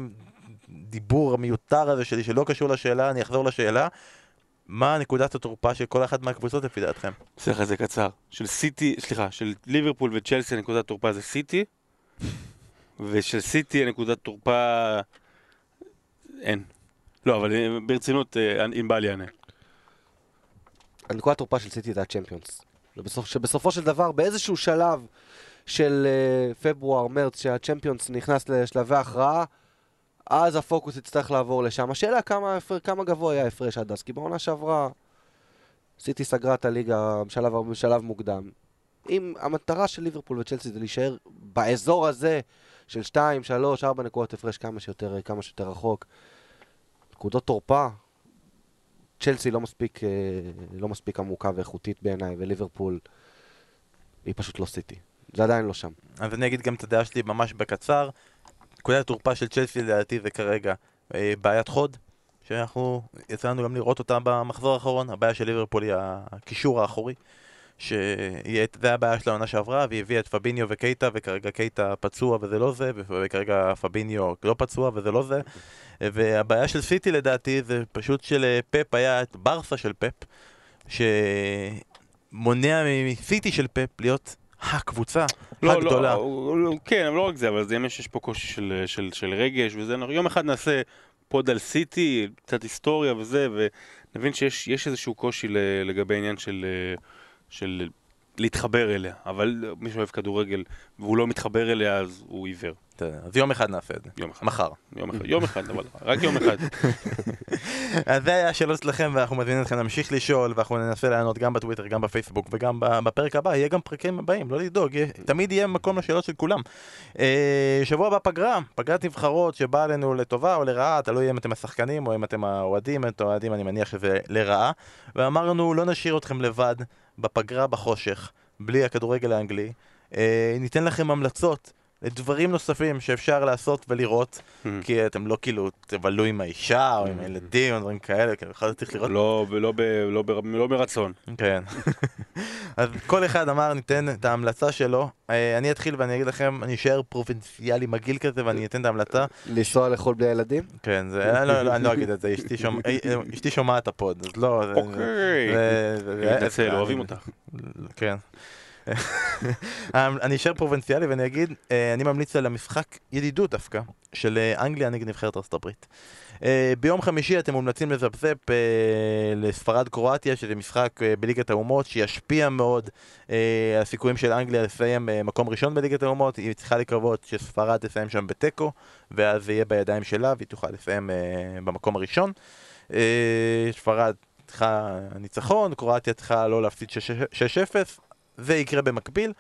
הדיבור המיותר הזה שלי, שלא קשור לשאלה, אני אחזור לשאלה. מה נקודת התורפה של כל אחת מהקבוצות לפי דעתכם? את זה קצר. של סיטי, סליחה, של ליברפול וצ'לסי נקודת תורפה זה סיטי, ושל סיטי נקודת תורפה אין. לא, אבל אה, ברצינות, אה, אם בא לי יענה. הנקודת התורפה של סיטי זה הצ'מפיונס. שבסופו של דבר, באיזשהו שלב של uh, פברואר, מרץ, שהצ'מפיונס נכנס לשלבי הכרעה, אז הפוקוס יצטרך לעבור לשם. השאלה כמה, כמה גבוה היה ההפרש עד אז, כי בעונה שעברה סיטי סגרה את הליגה בשלב, בשלב מוקדם. אם המטרה של ליברפול וצ'לסי זה להישאר באזור הזה של 2, 3, 4 נקודות הפרש כמה שיותר, כמה שיותר רחוק. נקודות תורפה, צ'לסי לא מספיק, אה, לא מספיק עמוקה ואיכותית בעיניי, וליברפול היא פשוט לא סיטי. זה עדיין לא שם. אז אני אגיד גם את הדעה שלי ממש בקצר. נקודת התורפה של צ'לסי לדעתי זה כרגע אה, בעיית חוד, שאנחנו, יצא לנו גם לראות אותה במחזור האחרון, הבעיה של ליברפול היא הקישור האחורי, שזה הבעיה של העונה שעברה, והיא הביאה את פביניו וקייטה, וכרגע קייטה פצוע וזה לא זה, וכרגע פביניו לא פצוע וזה לא זה, והבעיה של סיטי לדעתי זה פשוט שלפפ היה את ברסה של פפ, שמונע מסיטי של פפ להיות הקבוצה לא, הגדולה. לא, לא, כן, אבל לא רק זה, אבל זה ימי שיש פה קושי של, של, של רגש וזה, יום אחד נעשה פוד על סיטי, קצת היסטוריה וזה, ונבין שיש יש איזשהו קושי לגבי העניין של, אה, של להתחבר אליה, אבל מי שאוהב כדורגל והוא לא מתחבר אליה אז הוא עיוור. אז יום אחד נעשה את זה. יום אחד. מחר. יום אחד, יום אחד, אבל רק יום אחד. אז זה היה השאלות שלכם, ואנחנו מזמינים אתכם להמשיך לשאול, ואנחנו ננסה לענות גם בטוויטר, גם בפייסבוק, וגם בפרק הבא, יהיה גם פרקים הבאים, לא לדאוג, תמיד יהיה מקום לשאלות של כולם. אה, שבוע הבא פגרה, פגרת נבחרות שבאה עלינו לטובה או לרעה, תלוי אם אתם השחקנים או אם אתם האוהדים, אני מניח שזה לרעה. ואמרנו, לא נשאיר אתכם לבד בפגרה בחושך, בלי הכדורגל האנגלי. אה, ניתן לכם המלצות. לדברים נוספים שאפשר לעשות ולראות, כי אתם לא כאילו תבלו עם האישה או עם הילדים או דברים כאלה, כי בכלל צריך לראות לא, ולא ב- לא ב- לא ברצון. כן. אז כל אחד אמר ניתן את ההמלצה שלו. אה, אני אתחיל ואני אגיד לכם, אני אשאר פרובינציאלי מגעיל כזה ואני אתן את ההמלצה. לנסוע לחול בלי הילדים? כן, זה, אני לא, לא, אני לא אגיד את זה, אשתי שומע- אה, אה, אשתי שומעת הפוד, אז לא... זה- אוקיי. זה- זה- אני זה- מתנצל, אוהבים אותך. כן. אני אשאר פרובינציאלי ואני אגיד, אה, אני ממליץ על המשחק ידידות דווקא, של אה, אנגליה נגד נבחרת ארצות הברית. אה, ביום חמישי אתם מומלצים לזפזפ אה, לספרד קרואטיה, שזה משחק בליגת האומות שישפיע מאוד על הסיכויים של אנגליה לסיים מקום ראשון בליגת האומות. היא צריכה לקוות שספרד תסיים שם בתיקו, ואז זה יהיה בידיים שלה והיא תוכל לסיים במקום הראשון. ספרד צריכה ניצחון, קרואטיה צריכה לא להפסיד 6-0, זה יקרה במקביל.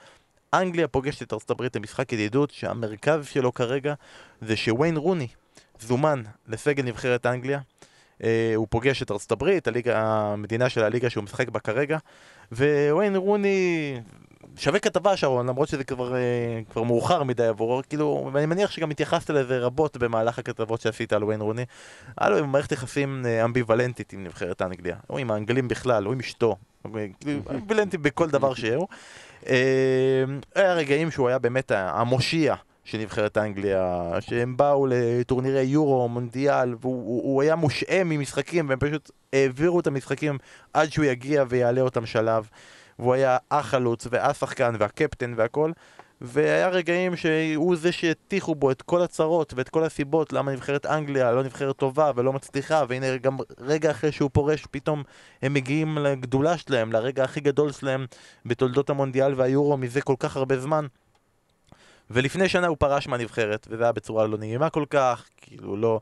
אנגליה פוגשת את ארצות הברית למשחק ידידות שהמרכז שלו כרגע זה שוויין רוני זומן לסגל נבחרת אנגליה. אה, הוא פוגש את ארצות הברית, הליגה, המדינה של הליגה שהוא משחק בה כרגע, וויין רוני שווה כתבה שרון, למרות שזה כבר, אה, כבר מאוחר מדי עבורו, כאילו, ואני מניח שגם התייחסת לזה רבות במהלך הכתבות שעשית על וויין רוני. היה לו מערכת יחסים אה, אמביוולנטית עם נבחרת אנגליה, או עם האנגלים בכלל, או עם אשתו, אמביוולנטי בכל דבר שהוא. אה, היה רגעים שהוא היה באמת המושיע של נבחרת אנגליה, שהם באו לטורנירי יורו, מונדיאל, והוא הוא, הוא היה מושעה ממשחקים, והם פשוט העבירו את המשחקים עד שהוא יגיע ויעלה אותם שלב. והוא היה החלוץ והשחקן והקפטן והכל. והיה רגעים שהוא זה שהטיחו בו את כל הצרות ואת כל הסיבות למה נבחרת אנגליה לא נבחרת טובה ולא מצליחה והנה גם רגע אחרי שהוא פורש פתאום הם מגיעים לגדולה שלהם, לרגע הכי גדול שלהם בתולדות המונדיאל והיורו מזה כל כך הרבה זמן. ולפני שנה הוא פרש מהנבחרת וזה היה בצורה לא נעימה כל כך, כאילו לא,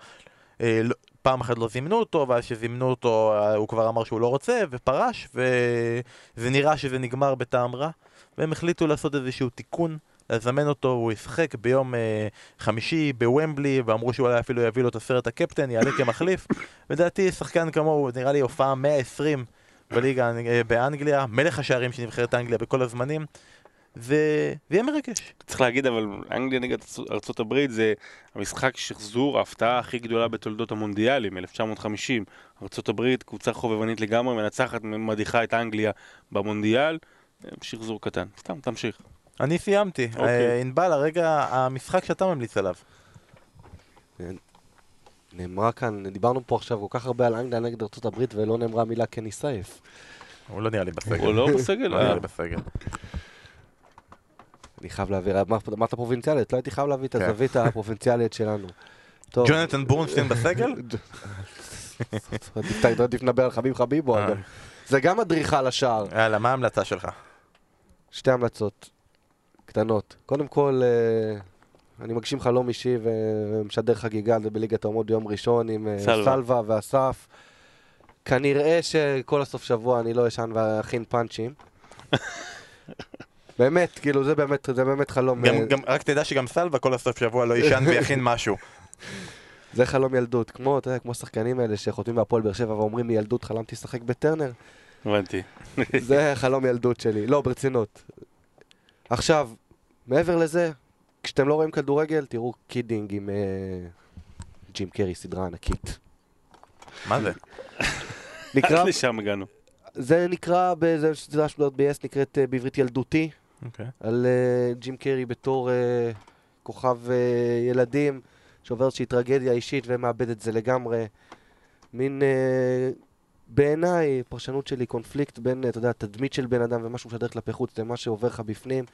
אה, לא פעם אחת לא זימנו אותו ואז שזימנו אותו אה, הוא כבר אמר שהוא לא רוצה ופרש וזה נראה שזה נגמר בטעם רע והם החליטו לעשות איזשהו תיקון, לזמן אותו, הוא ישחק ביום אה, חמישי בוומבלי, ואמרו שאולי אפילו יביא לו את הסרט הקפטן, יעלה כמחליף. לדעתי שחקן כמוהו, נראה לי הופעה 120 בליגה אה, באנגליה, מלך השערים של נבחרת אנגליה בכל הזמנים. זה זה יהיה מרגש. צריך להגיד אבל אנגליה נגד הברית זה המשחק שחזור ההפתעה הכי גדולה בתולדות המונדיאלים 1950 ארצות הברית קבוצה חובבנית לגמרי מנצחת מדיחה את אנגליה במונדיאל שחזור קטן סתם תמשיך אני סיימתי. אוקיי. אה, ענבל, הרגע, המשחק שאתה ממליץ עליו. נאמרה כאן, דיברנו פה עכשיו כל כך הרבה על אנגליה נגד הברית ולא נאמרה מילה קני סייף. הוא לא נראה לי בסגל. הוא לא בסגל? לא נראה לי בסגל. אני חייב להעביר, אמרת- פרובינציאלית, לא הייתי חייב להביא את כן. הזווית הפרובינציאלית שלנו. ג'ונתן בורנסטיין בסגל? עדיף- לדבר על חביב חביבו, אה. אגב. זה גם אדריכה לשער. יאללה, מה ההמלצה שלך? שתי המלצות קטנות. קודם כל, אה, אני מגשים חלום אישי ומשדר חגיגה בליגת האומות ביום ראשון עם אה, סלווה. סלווה ואסף. כנראה שכל הסוף שבוע אני לא אשן ואכין פאנצ'ים. באמת, כאילו זה באמת, זה באמת חלום. גם, אה, גם, רק תדע שגם סלווה כל הסוף שבוע לא יישן ויכין משהו. זה חלום ילדות, כמו, אתה יודע, כמו השחקנים האלה שחותמים בהפועל באר שבע ואומרים מילדות חלמתי לשחק בטרנר. הבנתי זה חלום ילדות שלי. לא, ברצינות. עכשיו, מעבר לזה, כשאתם לא רואים כדורגל, תראו Kidding עם אה, ג'ים קרי, סדרה ענקית. מה זה? נקרא, עד לשם הגענו זה נקרא, באיזה סדרה של ב-yes נקראת אה, בעברית ילדותי, אוקיי. על אה, ג'ים קרי בתור אה, כוכב אה, ילדים שעובר איזושהי טרגדיה אישית ומאבד את זה לגמרי. מין, אה, בעיניי, פרשנות שלי, קונפליקט בין, אתה יודע, תדמית של בן אדם ומה שהוא משדר כלפי חוץ למה שעובר לך בפנים.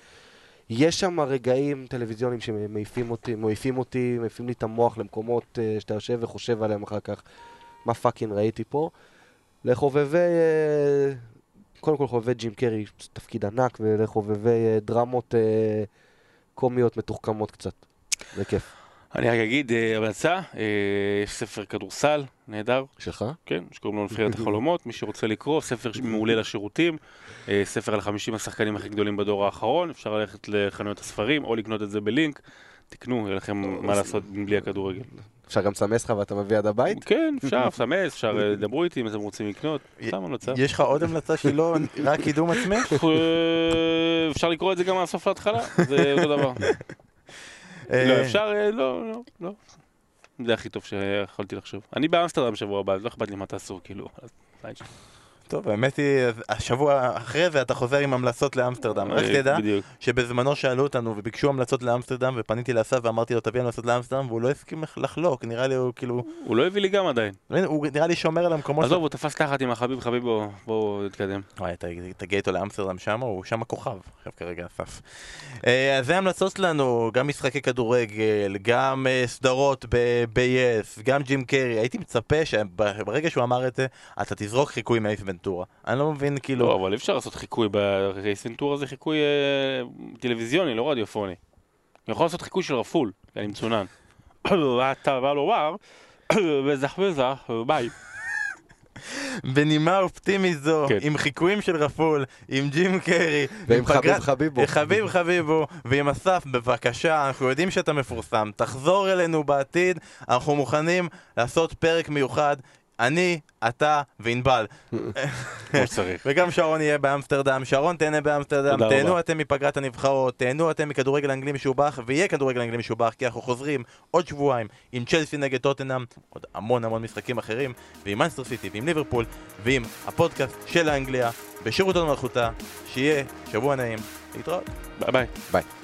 יש שם רגעים טלוויזיוניים שמעיפים אותי, מעיפים אותי, מעיפים לי את המוח למקומות אה, שאתה יושב וחושב עליהם אחר כך, מה fucking ראיתי פה. לחובבי, אה, קודם כל חובבי ג'ים קרי, תפקיד ענק, ולחובבי אה, דרמות אה, קומיות מתוחכמות קצת. זה כיף. אני רק אגיד, אה, המלצה, אה, יש ספר כדורסל, נהדר, שלך? כן, שקוראים לו נבחרת החלומות, מי שרוצה לקרוא, ספר מעולה לשירותים, אה, ספר על 50 השחקנים הכי גדולים בדור האחרון, אפשר ללכת לחנויות הספרים או לקנות את זה בלינק, תקנו, יהיה לכם מה לעשות בלי הכדורגל. אפשר גם לסמס לך ואתה מביא עד הבית? כן, אפשר, סמס, אפשר, דברו איתי אם אתם רוצים לקנות, סתם המלצה. יש לך עוד המלצה שהיא לא רק קידום עצמי? אפשר לקרוא את זה גם מהסוף להתחלה, זה אותו דבר. אה, לא, אפשר, אה, לא, לא, לא. זה הכי טוב שיכולתי לחשוב. אני באמסטרדם שבוע הבא, אז לא אכפת לי מה תעשו, כאילו. טוב, האמת היא, השבוע אחרי זה אתה חוזר עם המלצות לאמסטרדם. רק אה, תדע. שבזמנו שאלו אותנו וביקשו המלצות לאמסטרדם ופניתי לאסף ואמרתי לו תביא המלצות לאמסטרדם והוא לא הסכים לח- לחלוק, נראה לי הוא כאילו, הוא לא הביא לי גם עדיין. הוא נראה לי שומר על המקומות עזוב, הוא תפס תחת עם החביב חביב, בואו- נתקדם. וואי, תגיע איתו לאמסטרדם שם, הוא שם הכוכב, עכשיו כרגע אסף. אה, אז זה ההמלצות שלנו, גם משחקי כדורגל, גם אה, סדרות ב-yes, גם ג'ים קרי. הייתי מצפה שברגע שהוא אמר את זה, אתה תזרוק חיקוי מאייס ונטורה. אני לא מבין, כאילו... לא, אבל אי אפשר לעשות חיקוי ברייסנטורה, זה חיקוי אה, טלוויזיוני, לא רדיופוני. אני יכול לעשות חיקוי של רפול, אני מצונן. אתה בא לומר, מזח מזח, ביי. בנימה אופטימית זו, כן. עם חיקויים של רפול, עם ג'ים קרי, ועם עם חביב פגרת- חביבו. חביב חביבו, ועם אסף, בבקשה, אנחנו יודעים שאתה מפורסם, תחזור אלינו בעתיד, אנחנו מוכנים לעשות פרק מיוחד, אני, אתה וענבל. כמו שצריך. וגם שרון יהיה באמסטרדם, שרון תהנה באמסטרדם, תהנו. אתם מפגרת הנבחרות, תהנו אתם מכדורגל אנגלי משובח, ויהיה כדורגל אנגלי משובח, כי אנחנו חוזרים עוד שבועיים עם צ'לסי נגד טוטנאם, עוד המון המון משחקים אחרים, ועם מנצ'סטר סיטי, ועם ליברפול, ועם הפודקאסט של האנגליה, בשירות הוד מלכותה, שיהיה שבוע נעים, להתראות. ביי ביי. ביי.